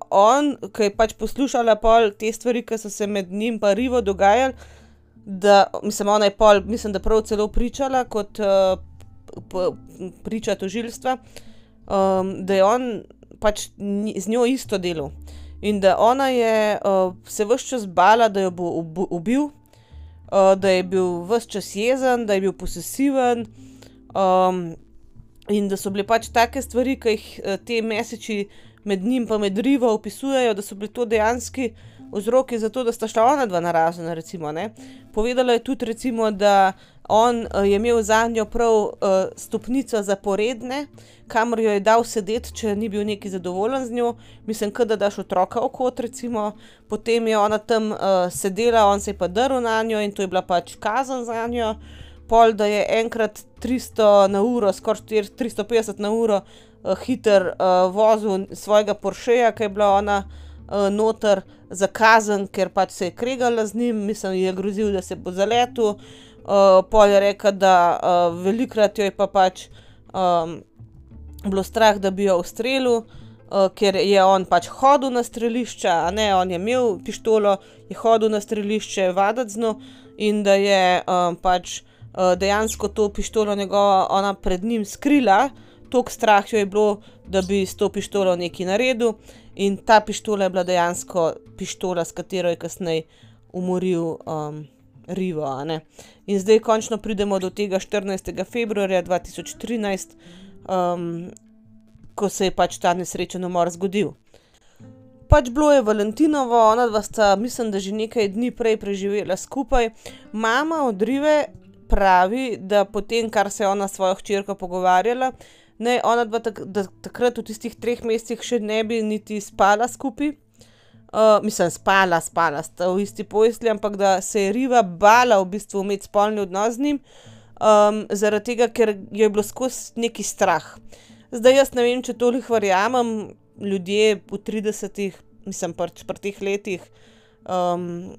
on, ki je pač poslušala pol te stvari, ki so se med njim pa Rivo dogajali, da, mislim, ona je pol, mislim, da prav celo pričala kot uh, priča tožilstva, um, da je on pač z njo isto delal. In da ona je uh, se vse čas bala, da jo bo ubil, uh, da je bil vse čas jezen, da je bil posesiven. Um, in da so bile pač take stvari, ki jih uh, te meseči med njim in med Rivo opisujejo, da so bili to dejansko vzroki za to, da sta šla ona dva na razen. Recimo, Povedala je tudi, recimo, da on uh, je imel za njo prav uh, stopnico zaporedne, kamor jo je dal sedeti, če ni bil neki zadovoljen z njo. Mislim, da daš otroka v kot, recimo. Potem je ona tam uh, sedela, on se je pa drl na njo in to je bila pač kazen za njo. Pol, da je enkrat 300 na uro, skoraj 350 na uro, uh, hiter uh, vozil svojega Porscheja, ki je bila ona uh, noter za kazen, ker pač se je kregala z njim, mislim, da je grozil, da se bo zaletel. Uh, pol je rekel, da uh, velikrat jo je pa pač um, bilo strah, da bi jo ustrelil, uh, ker je on pač hodil na strelišče, a ne on je imel pištolo, je hodil na strelišče, vadacno in da je um, pač uh, dejansko to pištolo njegova ona pred njim skrila, toliko strah jo je bilo, da bi s to pištolo nekaj naredil. In ta pištola je bila dejansko pištola, s katero je kasneje umoril um, Rivo. In zdaj končno pridemo do tega 14. februarja 2013, um, ko se je pač ta nesrečen umor zgodil. Pač bilo je Valentinovo, ona dva sta, mislim, da že nekaj dni prej preživela skupaj. Mama od Rive pravi, da potem, kar se je ona s svojo hčerko pogovarjala, ne, ona dva tak, da, takrat v tistih treh mesecih še ne bi niti spala skupaj. Uh, mislim, spala, spala sta v isti posli, ampak da se je Riva bala v bistvu imeti spolni odnos z njim, um, zaradi tega, ker je bilo skozi neki strah. Zdaj jaz ne vem, če toliko verjamem, ljudje v 30-ih, mislim, pač pri teh letih, um,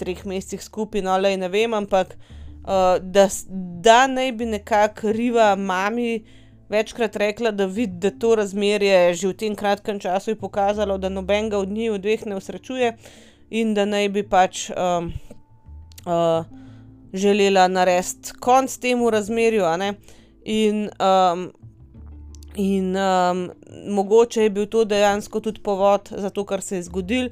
treh mesecih skupaj, no, le ne vem, ampak uh, da, da naj bi nekako Riva mami večkrat rekla, da vidi, da to razmerje že v tem kratkem času je pokazalo, da nobenega od njih dveh ne usrečuje in da naj bi pač um, uh, želela narediti konc temu razmerju. In, um, in um, mogoče je bil to dejansko tudi povod za to, kar se je zgodil.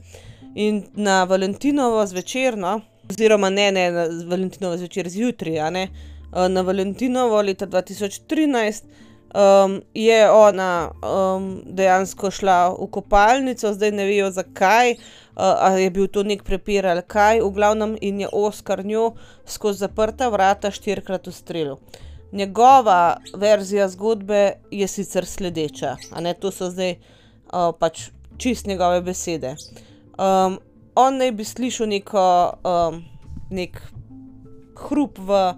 In na Valentinovo zvečer, no, oziroma ne, ne na Valentinovo zvečer zjutraj, uh, na Valentinovo leta 2013 um, je ona um, dejansko šla v kopalnico, zdaj ne vejo zakaj, uh, ali je bil to nek prepir ali kaj, v glavnem in je Oskar njo skozi zaprta vrata štirikrat ustrelil. Njegova verzija zgodbe je sicer sledeča, a ne to so zdaj uh, pač čist njegove besede. Um, on naj bi slišal neko, um, nek hrup v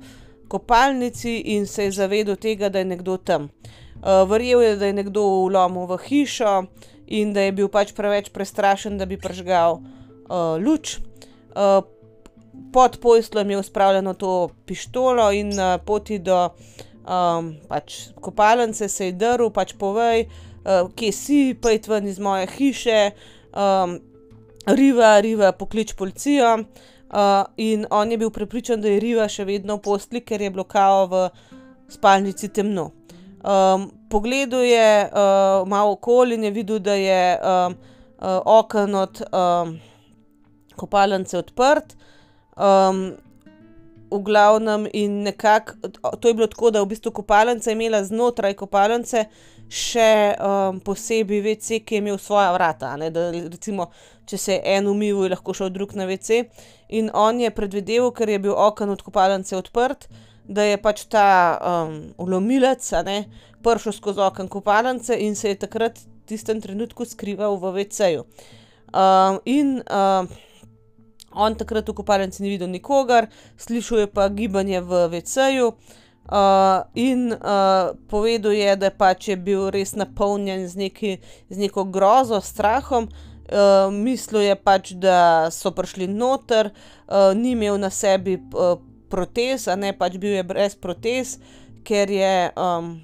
kopalnici in se je zavedel tega, da je nekdo tam. Uh, verjel je, da je nekdo vlomil v hišo in da je bil pač preveč prestrašen, da bi pržgal uh, luč. Uh, pod poslom je uspravljeno to pištolo in na poti do um, pač kopalnice se je drl, pač povej, uh, kje si, pojd ven iz moje hiše, um, riva, riva, poklič policijo. Uh, in on je bil prepričan, da je Riva še vedno v postli, ker je blokal v spalnici temno. Um, pogledal je uh, malo okoli in je videl, da je um, uh, okno od um, kopalnice odprt. Um, v glavnem, in nekako to je bilo tako, da je v bistvu kopalnica imela znotraj kopalnice še um, posebej VC, ki je imel svoja vrata. Da, recimo, če se je en umil, je lahko šel drug na VC. In on je predvideval, ker je bil okno od kopalnice odprt, da je pač ta um, ulomilec prišel skozi okno kopalnice in se je takrat v tistem trenutku skrival v VC-ju. Um, in um, on takrat v kopalnici ni videl nikogar, slišal je pa gibanje v VC-ju. Uh, in uh, povedal je, da pač je bil res napolnjen z, neki, z neko grozo, strahom. Uh, mislil je pač, da so prišli noter, uh, ni imel na sebi uh, protez, a ne pač bil je brez protez, ker je, um,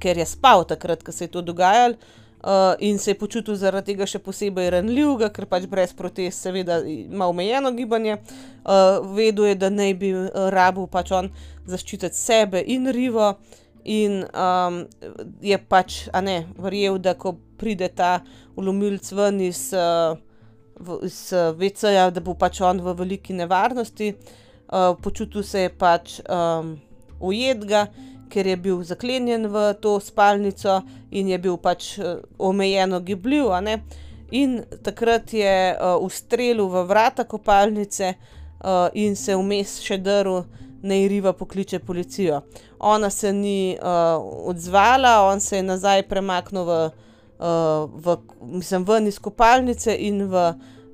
ker je spal takrat, ko se je to dogajalo. uh, in se je počutil zaradi tega še posebej ranljivega, ker pač brez protez, seveda, ima omejeno gibanje. Uh, vedel je, da naj bi rabil pač on zaščititi sebe in rivo, in um, je pač, a ne, verjel, da ko pride ta ulomilc ven iz, uh, iz VC-ja, da bo pač on v veliki nevarnosti. Uh, počutil se je pač um, ujetega ker je bil zaklenjen v to spalnico in je bil pač uh, omejeno gibljiv. In takrat je uh, ustrelil v vrata kopalnice uh, in se vmes še drl, naj riva pokliče policijo. Ona se ni uh, odzvala, on se je nazaj premaknil v, v, mislim, ven iz kopalnice in v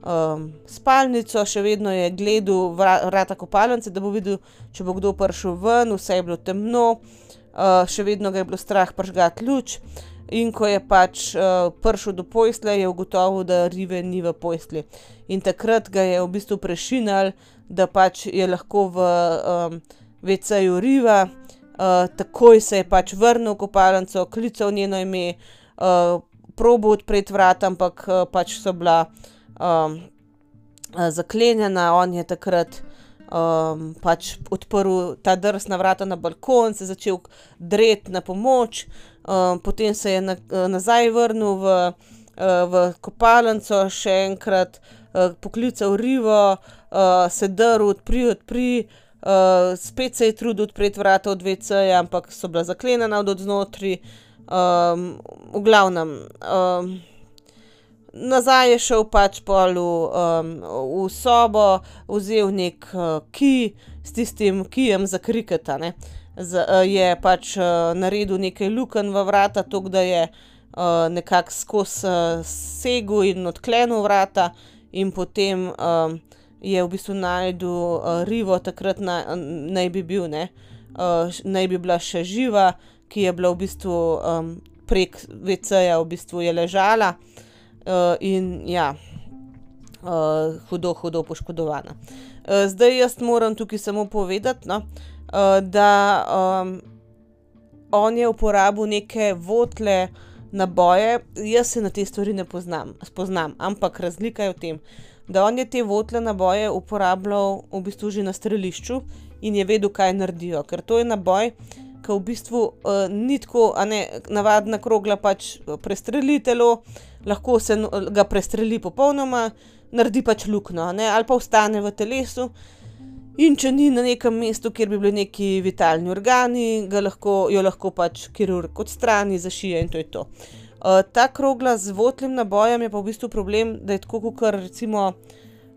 um, spalnico, še vedno je gledal vrata kopalnice, da bo videl, če bo kdo prišel ven, vse je bilo temno uh, še vedno ga je bilo strah pržgati luč. In ko je pač uh, prišel do posle, je ugotovil, da rive ni v posli. In takrat ga je v bistvu prešinil, da pač je lahko v um, VC-ju riva, uh, takoj se je pač vrnil v kopalnico, klical njeno ime, uh, probo odpreti vrata, ampak uh, pač so bila um, zaklenjena, on je takrat um, pač odprl ta drsna vrata na balkon, se začel dreti na pomoč, um, potem se je na, nazaj vrnil v, uh, v kopalnico, še enkrat uh, poklical rivo, uh, se drl, odpri, odpri. Uh, spet se je trudil odpreti vrata od VC-ja, ampak so bila zaklenjena od znotraj. Um, v glavnem, um, nazaj je šel pač pol v, um, v sobo, vzel nek uh, ki s tistim kijem za kriketa. Z, uh, je pač uh, naredil nekaj luken v vrata, tako da je uh, nekako skozi uh, segel in odklenil vrata, in potem um, je v bistvu najdel uh, rivo, takrat na, naj bi bil, ne, uh, naj bi bila še živa, ki je bila v bistvu um, prek VC-ja, v bistvu je ležala uh, in ja, uh, hudo, hudo poškodovana. Uh, zdaj jaz moram tukaj samo povedati, no, uh, da um, on je uporabil neke votle naboje, jaz se na te stvari ne poznam, spoznam, ampak razlika je v tem. Da on je te votle naboje uporabljal v bistvu že na strelišču in je vedel, kaj naredijo, ker to je naboj, ki v bistvu uh, ni tako, a ne navadna krogla, pač prestreli telo, lahko se ga prestreli popolnoma, naredi pač luknjo, ali pa ostane v telesu. In če ni na nekem mestu, kjer bi bili neki vitalni organi, lahko, jo lahko pač kirurg odstrani, zašije in to je to. Uh, ta krogla z votlim nabojem je pa v bistvu problem, da je tako, kot recimo,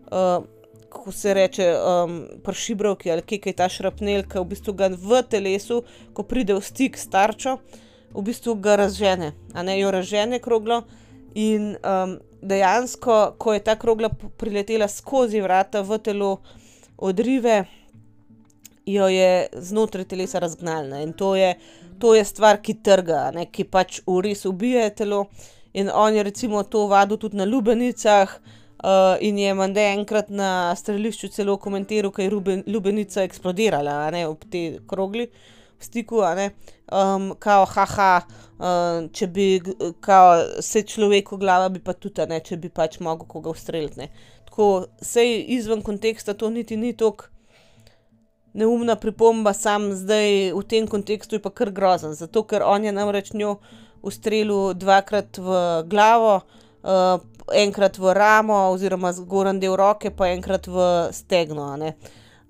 uh, kako se reče, um, pršibrovki ali kaj, kaj ta šrapnel, ki v bistvu ga v telesu, ko pride v stik s tarčo, v bistvu ga razžene, a ne jo razžene kroglo. In um, dejansko, ko je ta krogla priletela skozi vrata v telo odrive, jo je znotraj telesa razgnala. In to je, to je stvar, ki trga, ne, ki pač v res ubije telo. In on je recimo to vadil tudi na lubenicah. Uh, in je menda enkrat na strelišču celo komentiral, da je lubenica eksplodirala ne, ob tej krogli v stiku, um, kao, haha, um, če bi kao, se človek v glava, bi pa tudi, ne, če bi pač mogel koga ustreliti. Tako, sej izven konteksta to niti ni tako neumna pripomba, sam zdaj v tem kontekstu je pa kar grozen, zato ker on je namreč njo ustrelil dvakrat v glavo. Uh, enkrat v ramo, oziroma zgornji del roke, pa enkrat v stegno.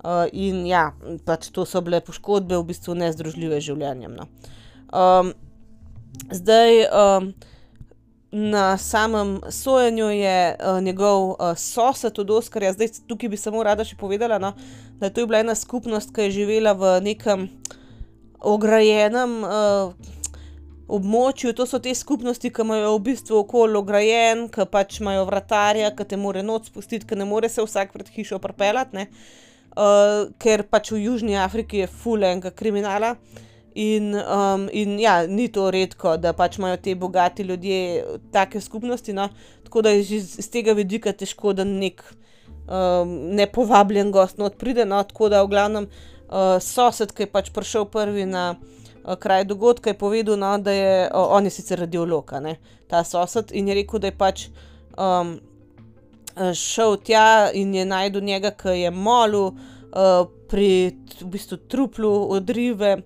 Uh, in ja, pač to so bile poškodbe, v bistvu nezdružljive z življenjem. No. Um, zdaj, um, na samem sojenju je uh, njegov uh, sosed od Oskarja, zdaj tukaj bi samo rada še povedala, no, da je to bila ena skupnost, ki je živela v nekem ograjenem. Uh, Območju, to so te skupnosti, ki imajo v bistvu okolje ograjen, ki pač imajo vratarja, ki te more noč spustiti, ki ne more se vsak pred hišo propeljati. Uh, uh, ker pač v Južni Afriki je fulenga kriminala. In, um, in ja, ni to redko, da pač imajo ti bogati ljudje take skupnosti. No? Tako da je že iz tega vidika težko, da nek um, nepovabljen gost not pride. No? Tako da v glavnem uh, sosed, ki je pač prišel prvi na kraj dogodka, je povedal, no, da je uh, on je sicer radiolog, ne, ta sosed in je rekel, da je pač um, šel tja in je najdel njega, ki je molil uh, pri v bistvu truplu odrive.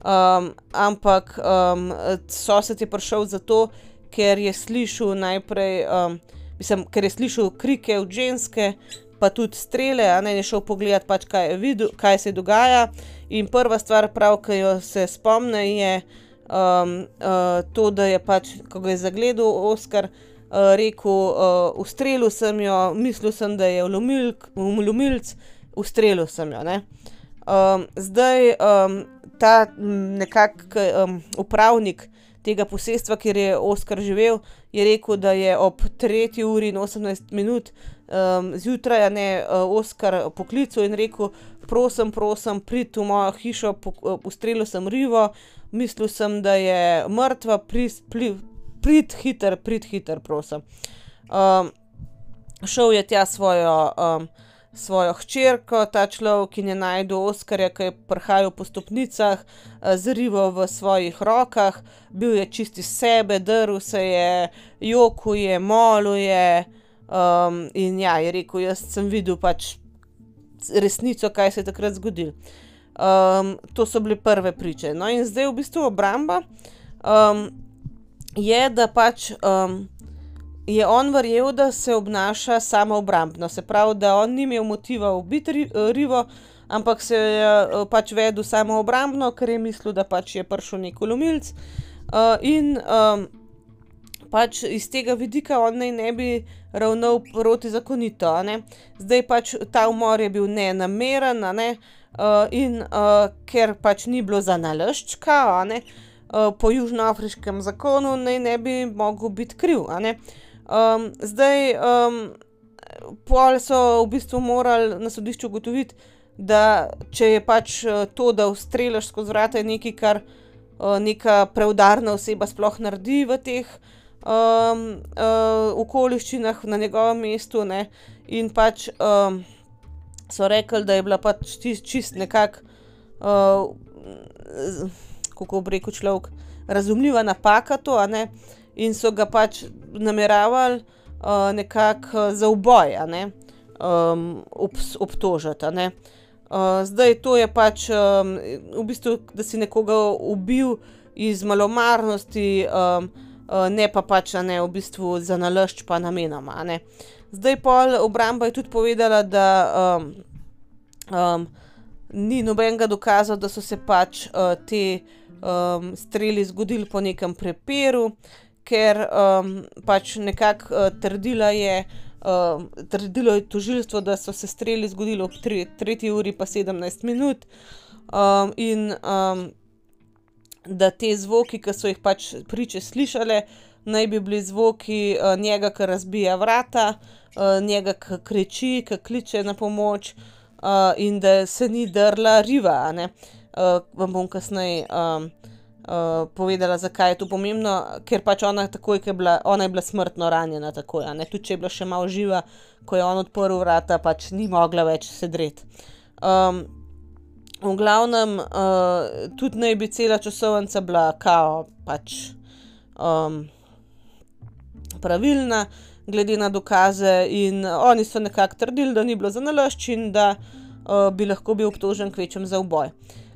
Um, ampak um, sosed je prišel zato, ker je slišal najprej, um, mislim, ker je slišal krike od ženske, pa tudi strele, a ne je šel pogledat, pač, kaj, je videl, kaj se dogaja. In prva stvar, prav, ki jo se spomne, je um, uh, to, da je pač, ko ga je zagledal Oskar, uh, rekel: uh, Ustrelil sem jo, mislil sem, da je umilc, ustrelil sem jo. Um, zdaj um, ta nekakšen um, upravnik tega posestva, kjer je Oskar živel, je rekel, da je ob 3 uri in 18 minut um, zjutraj ne uh, Oskar poklical in rekel: Prosim, prosim, prid v mojo hišo, ustrelil sem rivo, mislil sem, da je mrtva, prid, prid hiter, prid hiter, prosim. Um, šel je tja svojo. Um, svojo hčerko, ta človek, je najdel Oskarja, ki je prhajal po stopnicah eh, z rivo v svojih rokah, bil je čisti sebe, drl se je, joku je, molu je. Um, in ja, je rekel, jaz sem videl pač resnico, kaj se je takrat zgodilo. Um, to so bile prve priče. No, in zdaj v bistvu obramba um, je, da pač. Um, je on verjel, da se obnaša samo obrambno, se pravi, da on ni imel motiva ubiti rivo, ampak se je eh, pač vedel samo obrambno, ker je mislil, da pač je prišel nek ulomilc. Uh, in um, pač iz tega vidika on naj ne bi ravnal protizakonito. Zdaj pač ta umor je bil nenameren, ne? uh, in uh, ker pač ni bilo za nalaščka, uh, po južnoafriškem zakonu naj ne bi mogel biti kriv. Um, zdaj, um, pol so v bistvu morali na sodišču ugotoviti, da če je pač uh, to, da ustreliš skozi vrata, nekaj, kar uh, neka preudarna oseba sploh naredi v teh um, uh, okoliščinah na njegovem mestu. Ne? In pač um, so rekli, da je bila pač čist, čist nekako, uh, kako bi rekel človek, razumljiva napaka to, in so ga pač nameravali uh, nekako za uboj, ne, um, ob, obtožiti. Ne. Uh, zdaj to je pač um, v bistvu, da si nekoga ubil iz malomarnosti, um, uh, ne pa pač ne v bistvu za nalašč, pa namenoma. Ne. Zdaj pol obramba je tudi povedala, da um, um, ni nobenega dokaza, da so se pač uh, te um, streli zgodili po nekem prepiru, ker um, pač nekako uh, trdila je. Uh, trdilo je tožilstvo, da so se streli zgodili ob 3 uri pa 17 minut, um, in um, da te zvoki, ki so jih pač priče slišale, naj bi bili zvoki uh, njega, ki razbija vrata, uh, njega, ki kriči, ki kliče na pomoč, uh, in da se ni drla riva. Uh, vam bom kasneje. Um, uh, povedala, zakaj je to pomembno, ker pač ona, takoj, je bila, ona je bila smrtno ranjena, takoj, tudi če je bila še malo živa, ko je on odprl vrata, pač ni mogla več sedreti. Um, v glavnem, uh, tudi naj bi cela časovnica bila kao, pač um, pravilna, glede na dokaze, in oni so nekako trdili, da ni bilo za nalašč in da uh, bi lahko bil obtožen kvečem za uboj.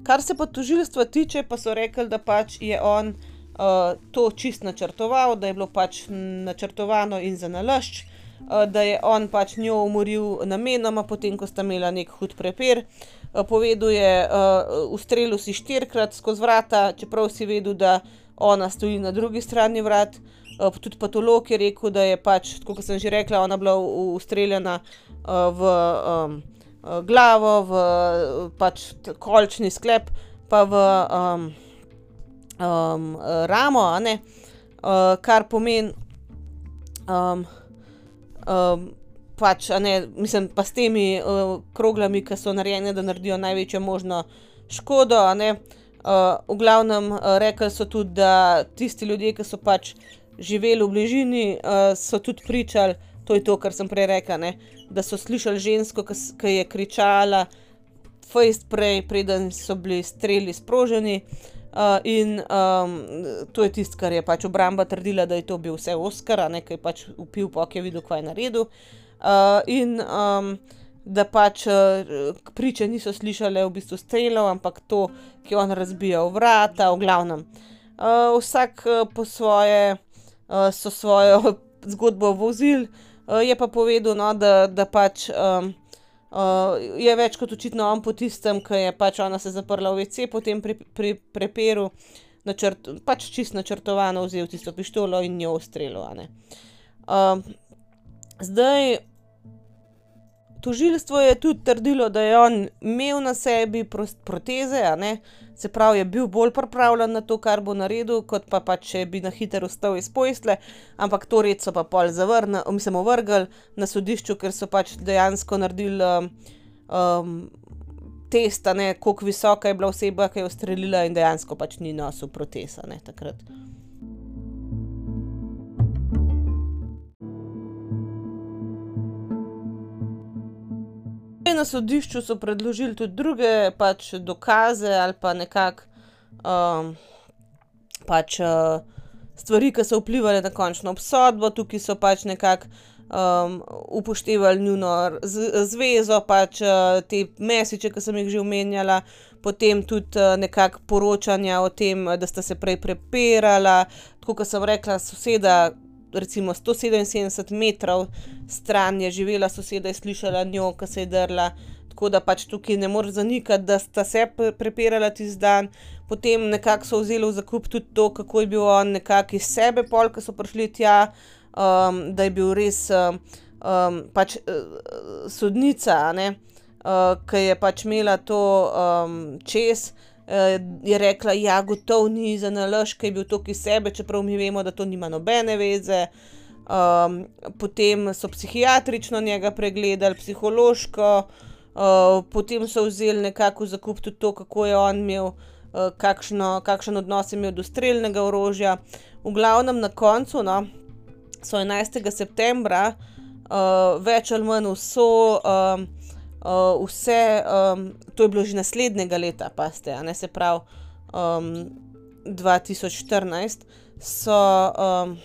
Kar se pa tožilstva tiče, pa so rekli, da pač je on uh, to čist načrtoval, da je bilo pač načrtovano in za nalašč, uh, da je on pač njo umoril namenoma, potem ko sta imela nek hud prepir. Uh, povedal je, uh, ustrelil si štirikrat skozi vrata, čeprav si vedel, da ona stoji na drugi strani vrat. Uh, tudi patolog je rekel, da je pač, kot sem že rekla, ona bila ustreljena uh, v. Um, glavo, v pač kolčni sklep, pa v um, um, ramo, uh, kar pomeni, um, um, pač, ne, mislim, pa s temi uh, kroglami, ki so narejene, da naredijo največjo možno škodo. Uh, v glavnem, uh, rekli so tudi, da tisti ljudje, ki so pač živeli v bližini, uh, so tudi pričali, to je to, kar sem prej rekla, ne? da so slišali žensko, ki je kričala, fejst prej, preden so bili streli sproženi. Uh, in um, to je tisto, kar je pač obramba trdila, da je to bil vse Oscar, nekaj pač upil, pa je videl, kaj je naredil. Uh, in um, da pač uh, priče niso slišale v bistvu strelov, ampak to, ki je on razbijal vrata, v glavnem. Uh, vsak uh, po svoje uh, so svojo [LAUGHS] zgodbo vozil, uh, je pa povedal, no, da, da pač. Um, Uh, je več kot očitno on po tistem, ki je pač ona se zaprla v WC, potem pri, pri preperu, načrt, pač čist načrtovano vzel tisto pištolo in jo ustrelil. Uh, zdaj, tožilstvo je tudi trdilo, da je on imel na sebi proteze, se pravi, je bil bolj pripravljen na to, kar bo naredil, kot pa, pa če bi na hitro ustal iz pojstle, ampak to red so pa pol zavrnili, mi smo vrgli na sodišču, ker so pač dejansko naredili um, um, test, koliko visoka je bila oseba, ki je ustrelila in dejansko pač ni nosil proteza takrat. Na sodišču so predložili tudi druge pač, dokaze ali pa nekako um, pač, uh, stvari, ki so vplivali na končno obsodbo. Tukaj so pač nekako um, upoštevali njuno zvezo, pač uh, te mesiče, ki sem jih že omenjala, potem tudi uh, nekako poročanja o tem, da sta se prej prepirala. Tako kot sem rekla, soseda recimo 177 metrov stran je živela soseda in slišala njo, ki se je drla. Tako da pač tukaj ne moreš zanikati, da sta se prepirala tisti dan. Potem nekako so vzeli v zakup tudi to, kako je bil on nekako iz sebe, pol, ki so prišli tja, um, da je bil res um, um, pač, uh, sodnica, uh, ki je pač imela to um, čez je rekla, da ja, gotovo ni za nalož, ki je bil tukaj sebe, čeprav mi vemo, da to nima nobene veze. Um, potem so psihiatrično njega pregledali, psihološko, uh, potem so vzeli nekako zakup tudi to, kako je on imel, uh, kakšno, kakšen odnos je imel do streljnega orožja. V glavnem na koncu, no, so 11. septembra, uh, več ali manj vso. Uh, uh, vse, um, to je bilo že naslednjega leta, pa ste, ne se pravi, um, 2014, so um,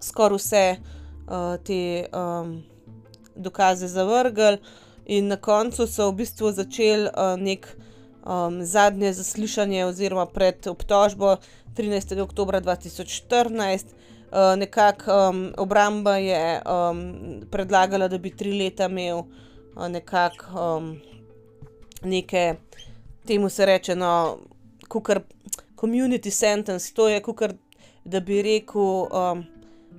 skoraj vse uh, te um, dokaze zavrgli, in na koncu so v bistvu začeli uh, nek um, zadnje zaslišanje, oziroma pred obtožbo 13. oktober 2014. Uh, Nekako um, obramba je um, predlagala, da bi tri leta imel nekako um, neke, temu se reče, no, kukar community sentence, to je kukar, da bi rekel, um,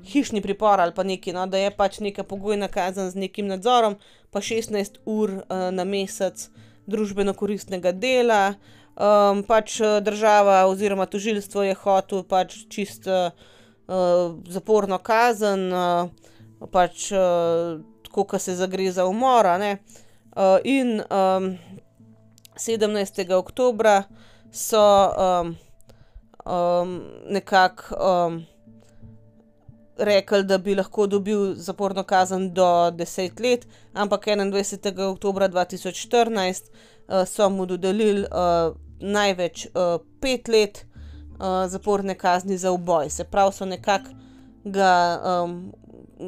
hišni pripor ali pa nekaj, no, da je pač neka pogojna kazen z nekim nadzorom, pa 16 ur uh, na mesec družbeno koristnega dela. Um, pač država oziroma tožilstvo je hotel pač čisto uh, zaporno kazen, uh, pač uh, tako, kot se zagre za umor. Uh, in um, 17. oktober so um, um, nekako um, rekli, da bi lahko dobil zaporno kazen do 10 let, ampak 21. oktober 2014 uh, so mu dodelili uh, največ 5 uh, let uh, zaporne kazni za uboj. Se pravi, so nekako ga um,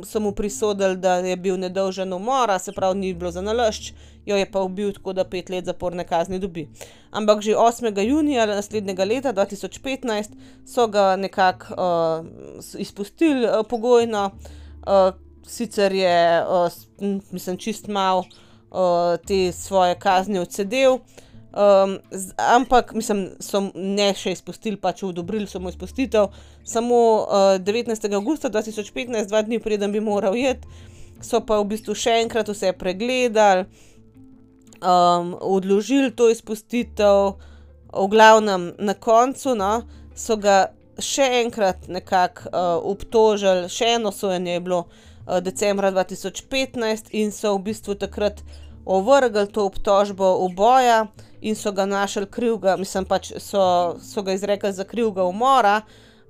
so mu prisodili, da je bil nedolžen umora, se pravi, ni bilo za nalašč, jo je pa ubil tako, da pet let zaporne kazni dobi. Ampak že 8. junija naslednjega leta 2015 so ga nekako uh, izpustili uh, pogojno, uh, sicer je, uh, mislim, čist mal uh, te svoje kazni odsedel. Um, z, ampak, mislim, so ne še izpustili, pač odobrili so mu izpustitev. Samo uh, 19. augusta 2015, dva dni preden bi moral jeti, so pa v bistvu še enkrat vse pregledali, um, odložili to izpustitev, v glavnem na koncu no, so ga še enkrat nekako uh, obtožili, še eno sojenje je bilo uh, decembra 2015 in so v bistvu takrat ovrgli to obtožbo uboja in so ga našli krivega, mislim pač so, so ga izrekli za krivega umora.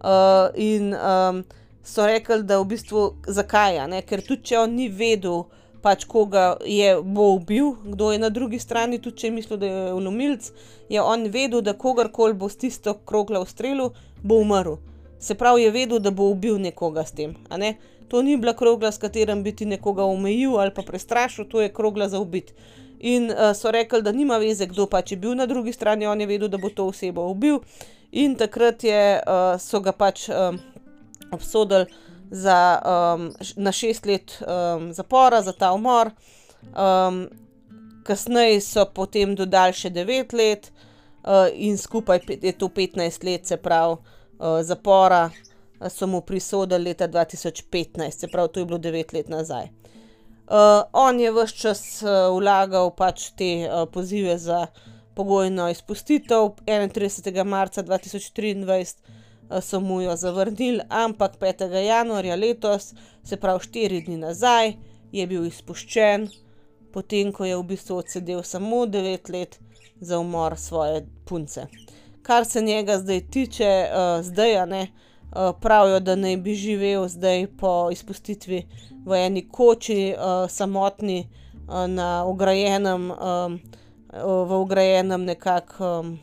Uh, in um, so rekli, da v bistvu zakaj, ne? ker tudi če on ni vedel, pač koga je bo ubil, kdo je na drugi strani, tudi če je mislil, da je ulomilc, je on vedel, da kogarkoli bo s tisto kroglo ustrelil, bo umrl. Se pravi, je vedel, da bo ubil nekoga s tem. Ne? To ni bila krogla, s katerim bi ti nekoga omejil ali pa prestrašil, to je krogla za ubiti. In uh, so rekli, da nima veze, kdo pač je bil na drugi strani, on je vedel, da bo to osebo ubil. In takrat je, uh, so ga pač um, obsodili za, um, na šest let um, zapora za ta umor. Um, kasneje so potem dodali še devet let, uh, in skupaj je to 15 let, se pravi, uh, zapora. So mu prisodili leta 2015, se pravi, to je bilo 9 let nazaj. Uh, on je vse čas uh, vlagal pač te uh, pozive za pogojno izpustitev. 31. marca 2023 uh, so mu jo zavrnili, ampak 5. januarja letos, se pravi 4 dni nazaj, je bil izpuščen, potem ko je v bistvu odsedel samo 9 let za umor svoje punce. Kar se njega zdaj tiče, uh, zdaj a ne. Uh, pravijo, da naj bi živel zdaj po izpustitvi v eni koči, uh, samotni uh, na ograjenem, um, v ograjenem nekakšnem um,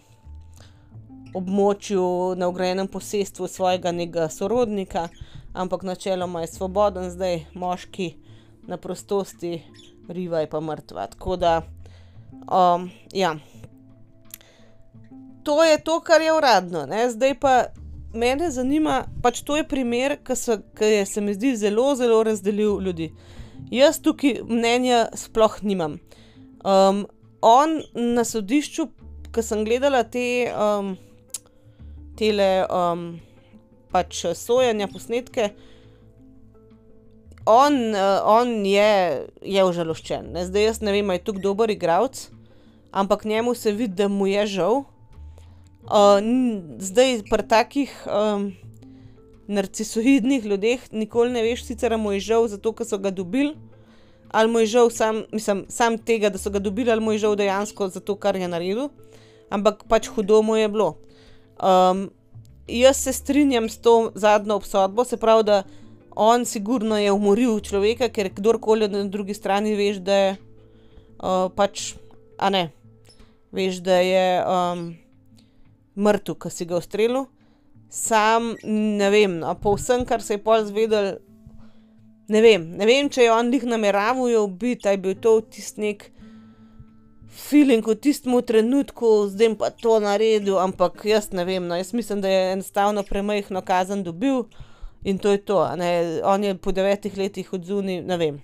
območju, na ograjenem posestvu svojega nekega sorodnika, ampak načeloma je svoboden, zdaj moški na prostosti, riva je pa mrtva. Tako da, um, ja. To je to, kar je uradno, ne? zdaj pa mene zanima, pač to je primer, ki se mi zdi zelo, zelo razdelil ljudi. Jaz tukaj mnenja sploh nimam. Um, on na sodišču, ko sem gledala te um, tele, um, pač sojanja posnetke, on, uh, on je, je užaloščen. Ne? Zdaj jaz ne vem, ali je tukaj dober igralec, ampak njemu se vidi, da mu je žal. Zdaj, pri takih um, narcisoidnih ljudeh, nikoli ne veš, sicer mu je žal zato, ker so ga dobili, ali mu je žal sam, mislim, sam tega, da so ga dobili, ali mu je žal dejansko zato, kar je naredil, ampak pač hudo mu je bilo. Um, jaz se strinjam s to zadnjo obsodbo, se pravi, da on sigurno je umoril človeka, ker kdorkoli na drugi strani veš, da je uh, pač, a ne, veš, da je. Um, mrtev, ki si ga ustrelil. Sam ne vem, no, po vsem, kar se je pol zvedel, ne vem, ne vem, če je on jih nameraval ubiti, ali je bil to tisti nek feeling v tistem trenutku, zdaj pa to naredil, ampak jaz ne vem. No, jaz mislim, da je enostavno premajhno kazen dobil in to je to. Ne, on je po devetih letih odzuni, ne vem.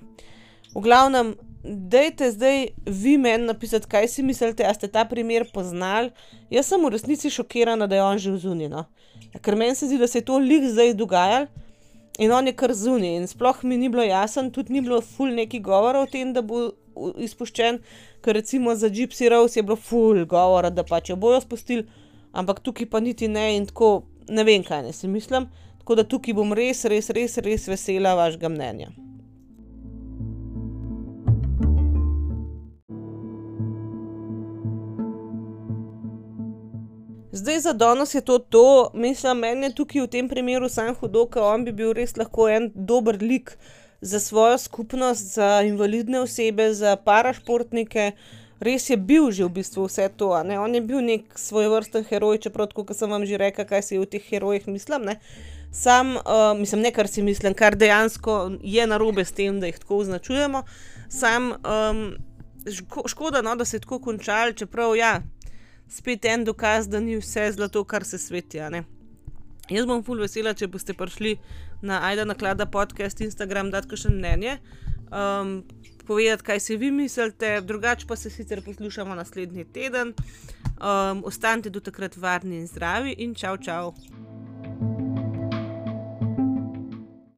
V glavnem, Dajte zdaj vi meni napisati, kaj si mislite, ali ste ta primer poznali. Jaz sem v resnici šokirana, da je on že zunini. No? Ja, ker meni se zdi, da se je to lik zdaj dogajalo in on je kar zunaj. In sploh mi ni bilo jasno, tudi ni bilo ful neki govora o tem, da bo izpuščen, ker recimo za Gypsy Rose je bilo ful govora, da pač jo bojo spustili, ampak tukaj pa niti ne in tako ne vem, kaj ne si mislim. Tako da tukaj bom res, res, res, res vesela vašega mnenja. Zdaj za danes je to to, mislim, meni je tukaj v tem primeru sam hudo, ker on bi bil res lahko en dober lik za svojo skupnost, za invalidne osebe, za parašportnike. Res je bil že v bistvu vse to. On je bil nek svoj vrsten heroj, čeprav, kot sem vam že rekel, kaj si v teh herojih mislim. Ne? Sam, uh, mislim, ne kar si mislim, kar dejansko je narobe s tem, da jih tako označujemo. Sam, um, škoda, no, da se je tako končal, čeprav ja spet en dokaz, da ni vse zlato, kar se sveti. Jaz bom ful vesela, če boste prišli na Aida Naklada podcast, Instagram, da še mnenje. Um, povedati, kaj si vi mislite, drugače pa se sicer poslušamo naslednji teden. Um, ostanite do takrat varni in zdravi in čau, čau.